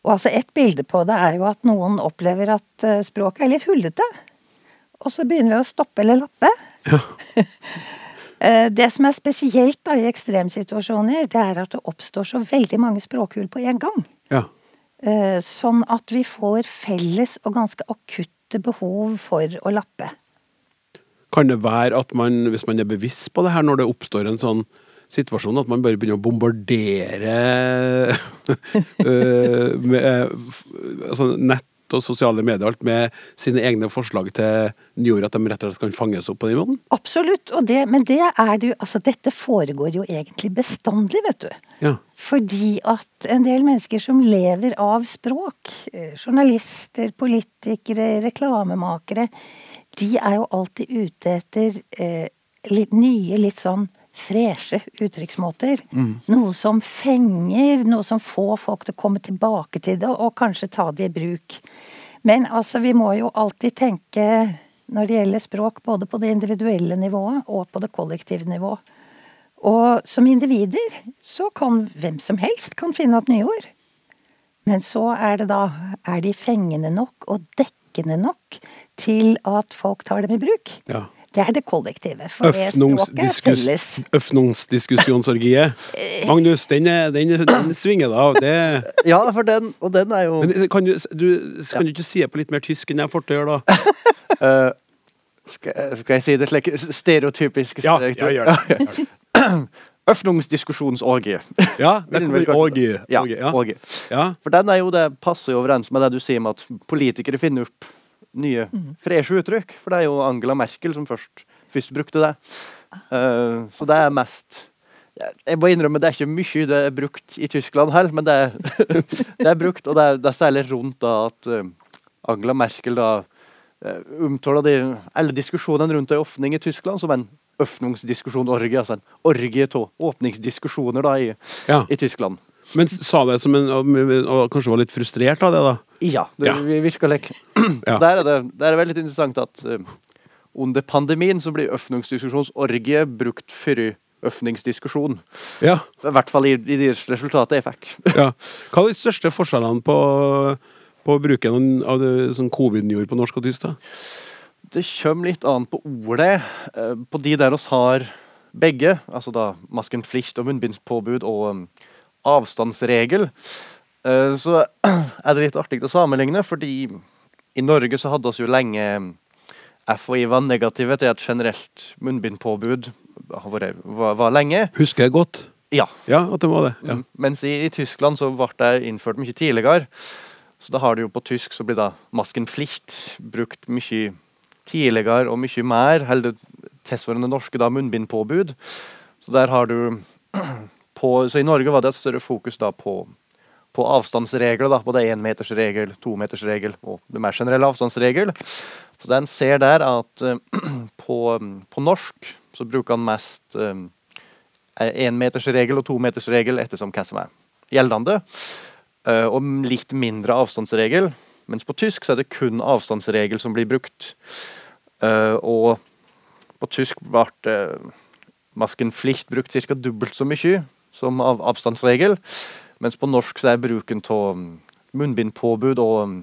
Og altså Et bilde på det er jo at noen opplever at eh, språket er litt hullete. Og så begynner vi å stoppe eller lappe. Ja. Det som er spesielt da i ekstremsituasjoner, det er at det oppstår så veldig mange språkhull på en gang. Ja. Eh, Sånn at vi får felles og ganske akutte behov for å lappe. Kan det være at man, hvis man er bevisst på det her, når det oppstår en sånn situasjon, at man bare begynner å bombardere øh, med, øh, altså nett og sosiale medier alt med sine egne forslag til nyår, at de rett og slett kan fanges opp på den måten? Absolutt. Og det, men det er det jo Altså, dette foregår jo egentlig bestandig, vet du. Ja. Fordi at en del mennesker som lever av språk, eh, journalister, politikere, reklamemakere, de er jo alltid ute etter eh, litt nye, litt sånn freshe uttrykksmåter. Noe som fenger, noe som får folk til å komme tilbake til det, og kanskje ta det i bruk. Men altså, vi må jo alltid tenke når det gjelder språk, både på det individuelle nivået og på det kollektive nivået. Og som individer så kan hvem som helst kan finne opp nye ord. Men så er det da Er de fengende nok og dekkende nok til at folk tar dem i bruk? ja. Det er det kollektive. For. Øfnungsdiskusjonsorgiet. Magnus, den, er, den, er- den svinger da av. Det Ja, for den, og den er jo Men kan du, du, kan du ikke si det på litt mer tysk enn jeg får til å gjøre, da? eh, skal, skal jeg si det slik stereotypisk? Ja, ja, gjør det. Gjør det. Øfnungsdiskusjonsorgie. Ja, det kommer orgie. Ja, orgie, ja. ja. For den er jo det passer jo overens med det du sier med at politikere finner opp nye, freshe uttrykk. For det er jo Angela Merkel som først, først brukte det. Uh, så det er mest jeg- må innrømme det er ikke mye det er brukt i Tyskland heller, men det er, det er brukt. Og det er, det er særlig rundt da at uh, Angela Merkel da eh, omtaler de, alle diskusjonene rundt ei åpning i Tyskland som en åpningsdiskusjon-orgie. Altså en orgie av åpningsdiskusjoner da i, Ja. i Tyskland. Men sa det som en Og og kanskje var litt frustrert av det, da? Ja, det Ja. virker lek. Ja. Der, er det, der er veldig interessant at eh, under pandemien så blir øfningsdiskusjonsorgie brukt for øfningsdiskusjon. Ja. I hvert fall i, i de resultatene jeg fikk. ja. Hva er de største forskjellene på, på bruken av det som covid gjorde på norsk og tysk? da? Det kommer litt an på ordet. eh, På de der oss har begge, altså da maskenplikt og munnbindspåbud og um, avstandsregel, eh, så er det litt artig å sammenligne, fordi i Norge så hadde oss jo lenge um, FHI var negative til et generelt munnbindpåbud var, var lenge. Husker jeg godt. Ja. Ja, at det var det. Ja. Mm. Mens i, i Tyskland så ble det innført mye tidligere. Så da har du jo på tysk så blir da masken flicht brukt mye tidligere og mye mer. Eller tilsvarende norske da munnbindpåbud. Så der har du på, Så i Norge var det et større fokus da på, på avstandsregler. da, Både énmetersregel, tometersregel og det mer generelle avstandsregel. Så det en ser der, er at eh, på, på norsk så bruker en mest eh, énmetersregel og tometersregel ettersom hva som er gjeldende. eh, Og litt mindre avstandsregel. Mens på tysk så er det kun avstandsregel som blir brukt. Eh, Og på tysk ble masken flicht brukt ca. dobbelt så mye som av avstandsregel. Mens på norsk så er bruken av munnbindpåbud og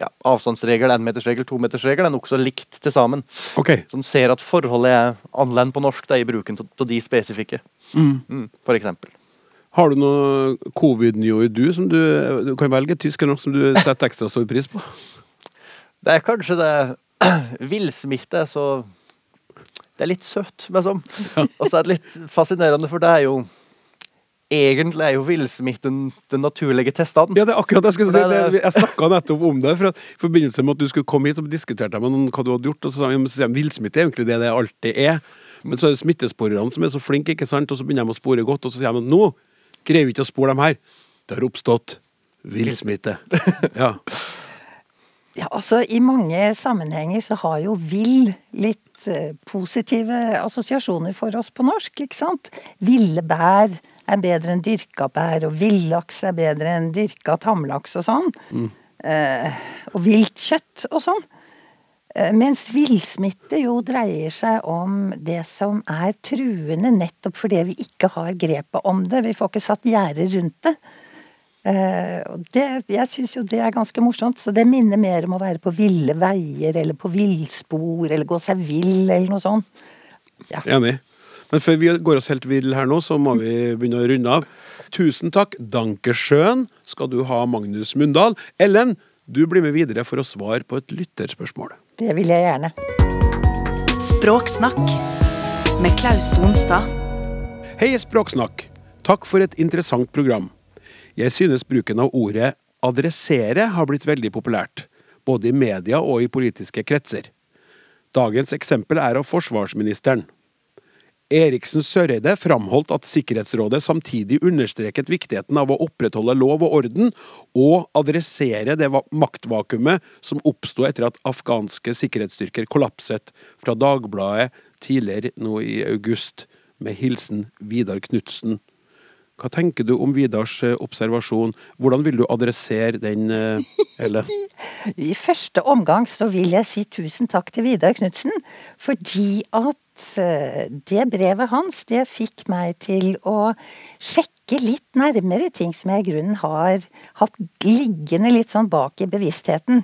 ja, avstandsregel, énmetersregel, tometersregel er nokså likt til sammen. Okay. Så en ser at forholdet er annerledes på norsk da, i bruken av de spesifikke. Mm, for eksempel. Har du noe covid-nyord du som du Du kan velge tysk eller noe som du setter ekstra stor pris på? Det er kanskje det Villsmitte er så Det er litt søtt, liksom. Og så er det litt fascinerende, for det er jo Egentlig er jo villsmitten den naturlige testen. Ja, det er akkurat det jeg skulle si. Det Det, jeg snakka nettopp om det. For at, I forbindelse med at du skulle komme hit, så diskuterte jeg med noen hva du hadde gjort. Og så sa jeg, villsmitte er egentlig det det alltid er. Men så er det smittesporerne som er så flinke, ikke sant? og så begynner de å spore godt. Og så sier de nå greier vi ikke å spore dem her. Det har oppstått villsmitte. Ja. Ja, altså I mange sammenhenger så har jo vill litt eh, positive assosiasjoner for oss på norsk, ikke sant? Ville bær er bedre enn dyrka bær, og villaks er bedre enn dyrka tamlaks og sånn. Eh, og viltkjøtt og sånn. Eh, mens villsmitte jo dreier seg om det som er truende nettopp fordi vi ikke har grepet om det. Vi får ikke satt gjerder rundt det. Eh, og det, jeg syns jo det er ganske morsomt, så det minner mer om å være på ville veier eller på villspor eller gå seg vill eller noe sånt. Enig. Men før vi går oss helt vill her nå, så må vi begynne å runde av. Tusen takk. Dankersjøen skal du ha, Magnus Mundal. Ellen, du blir med videre for å svare på et lytterspørsmål. Det vil jeg gjerne. Språksnakk med Klaus Sonstad. Hei, Språksnakk. Takk for et interessant program. Jeg synes bruken av ordet adressere har blitt veldig populært, både i media og i politiske kretser. Dagens eksempel er av forsvarsministeren. Eriksen Søreide framholdt at Sikkerhetsrådet samtidig understreket viktigheten av å opprettholde lov og orden og adressere det maktvakuumet som oppsto etter at afghanske sikkerhetsstyrker kollapset, fra Dagbladet tidligere nå i august, med hilsen Vidar Knutsen. Hva tenker du om Vidars eh, observasjon? Hvordan vil du adressere den, eh, Ellen? I første omgang så vil jeg si tusen takk til Vidar Knutsen, fordi at eh, det brevet hans, det fikk meg til å sjekke litt nærmere ting som jeg i grunnen har hatt liggende litt sånn bak i bevisstheten.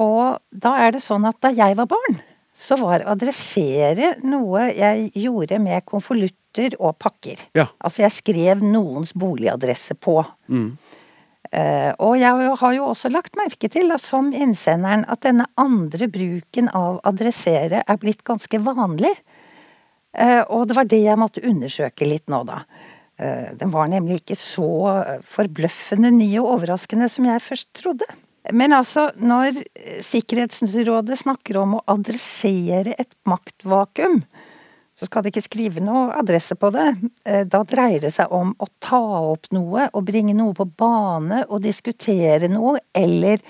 Og da er det sånn at da jeg var barn, så var adressere noe jeg gjorde med konvolutter og pakker. Ja. Altså jeg skrev noens boligadresse på. Eh, og jeg har jo også lagt merke til, da, som innsenderen, at denne andre bruken av adressere er blitt ganske vanlig. Uh, og det var det jeg måtte undersøke litt nå, da. Uh, den var nemlig ikke så forbløffende ny og overraskende som jeg først trodde. Men altså, når Sikkerhetsrådet snakker om å adressere et maktvakuum, så skal de ikke skrive noe adresse på det. Eh, Da dreier det seg om å ta opp noe og bringe noe på bane og diskutere noe, eller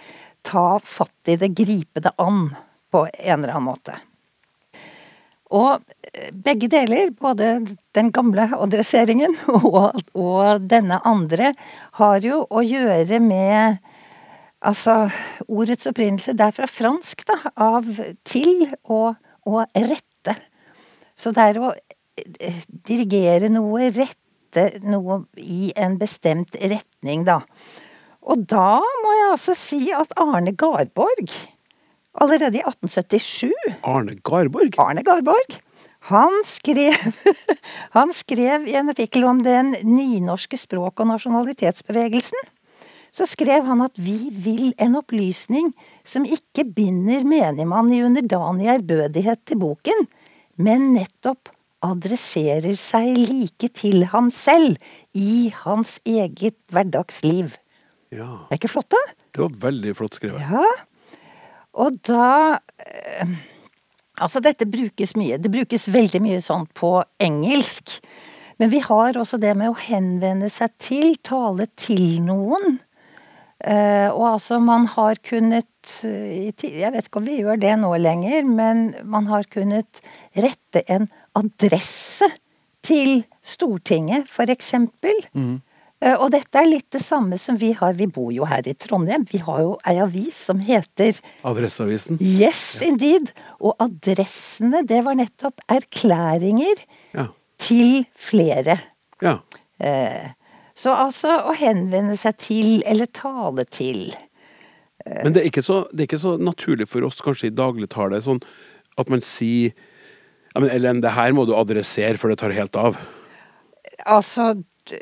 ta fatt i det, gripe det an på en eller annen måte. Og eh, begge deler, både den gamle adresseringen og, og denne andre, har jo å gjøre med Altså, ordets opprinnelse det er fra fransk, da, av til og, og rette. Så det er å eh, dirigere noe, rette noe i en bestemt retning, da. Og da må jeg altså si at Arne Garborg, allerede i 1877 Arne Garborg? Arne Garborg. Han skrev, han skrev i en artikkel om den nynorske språk- og nasjonalitetsbevegelsen. Så skrev han at vi vil en opplysning som ikke binder menigmann i underdanig ærbødighet til boken, men nettopp adresserer seg like til ham selv i hans eget hverdagsliv. Ja. Er ikke flott, da? Det var veldig flott skrevet. Ja. Og da eh, Altså, dette brukes mye. Det brukes veldig mye sånn på engelsk. Men vi har også det med å henvende seg til, tale til noen. Eh, og altså, man har kunnet eh, Jeg vet ikke om vi gjør det nå lenger, men man har kunnet rette en adresse til Stortinget, for eksempel. Eh, Og dette er litt det samme som vi har. Vi bor jo her i Trondheim. Vi har jo ei avis som heter Adresseavisen. Yes, indeed. Og adressene, det var nettopp erklæringer Ja. til flere. ja. Eh, Så altså å henvende seg til, eller tale til. Men det er, ikke så, det er ikke så naturlig for oss kanskje i dagligtale sånn at man sier ja, men Ellen, det her må du adressere, før det tar helt av. Altså,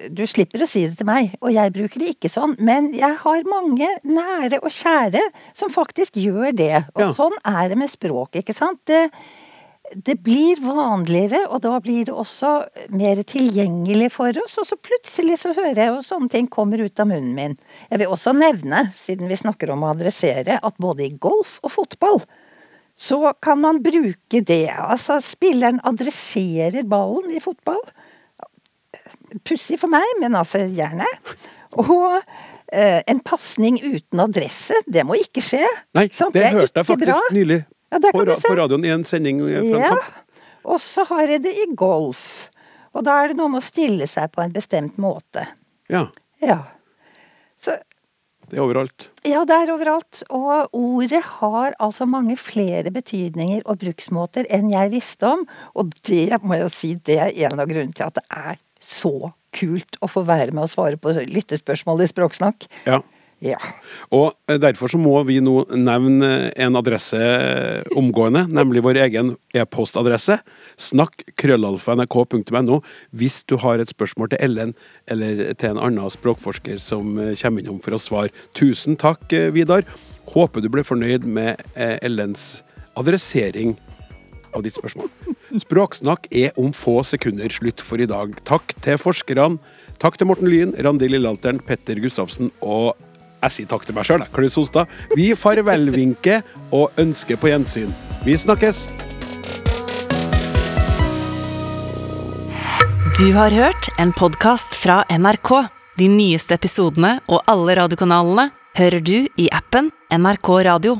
du slipper å si det til meg, og jeg bruker det ikke sånn, men jeg har mange nære og kjære som faktisk gjør det. Og Ja. sånn er det med språk, ikke sant? Det, det blir vanligere, og da blir det også mer tilgjengelig for oss, og så plutselig så hører jeg jo sånne ting kommer ut av munnen min. Jeg vil også nevne, siden vi snakker om å adressere, at både i golf og fotball så kan man bruke det. Altså, spilleren adresserer ballen i fotball. Pussig for meg, men altså gjerne. Og eh, en pasning uten adresse, det må ikke skje. Nei, det er hørte jeg faktisk bra. nylig Ja, der på, du se. på radioen i en sending fra en Ja. kamp. Og så har jeg det i golf. Og da er det noe med å stille seg på en bestemt måte. Ja, Ja. Så det er overalt. Ja, det er overalt. Og ordet har altså mange flere betydninger og bruksmåter enn jeg visste om. Og det må jeg jo si, det er en av grunnene til at det er så kult å få være med og svare på lyttespørsmål i Språksnakk. Ja. Ja. Og eh, derfor så må vi nå nevne en adresse eh, omgående, nemlig vår egen e-postadresse. Snakk krøllalfa.nrk.no hvis du har et spørsmål til Ellen eller til en annen språkforsker som eh, kommer innom for å svare. Tusen takk, Vidar. Håper du ble fornøyd med Ellens adressering av ditt spørsmål. Språksnakk er om få sekunder slutt for i dag. Takk til forskerne. Takk til Morten Lyn, Randi Lillealteren, Petter Gustavsen og jeg sier takk til meg sjøl, Klaus Sonstad. Vi farvelvinker og ønsker på gjensyn. Vi snakkes! Du har hørt en podkast fra NRK. De nyeste episodene og alle radiokanalene hører du i appen NRK Radio.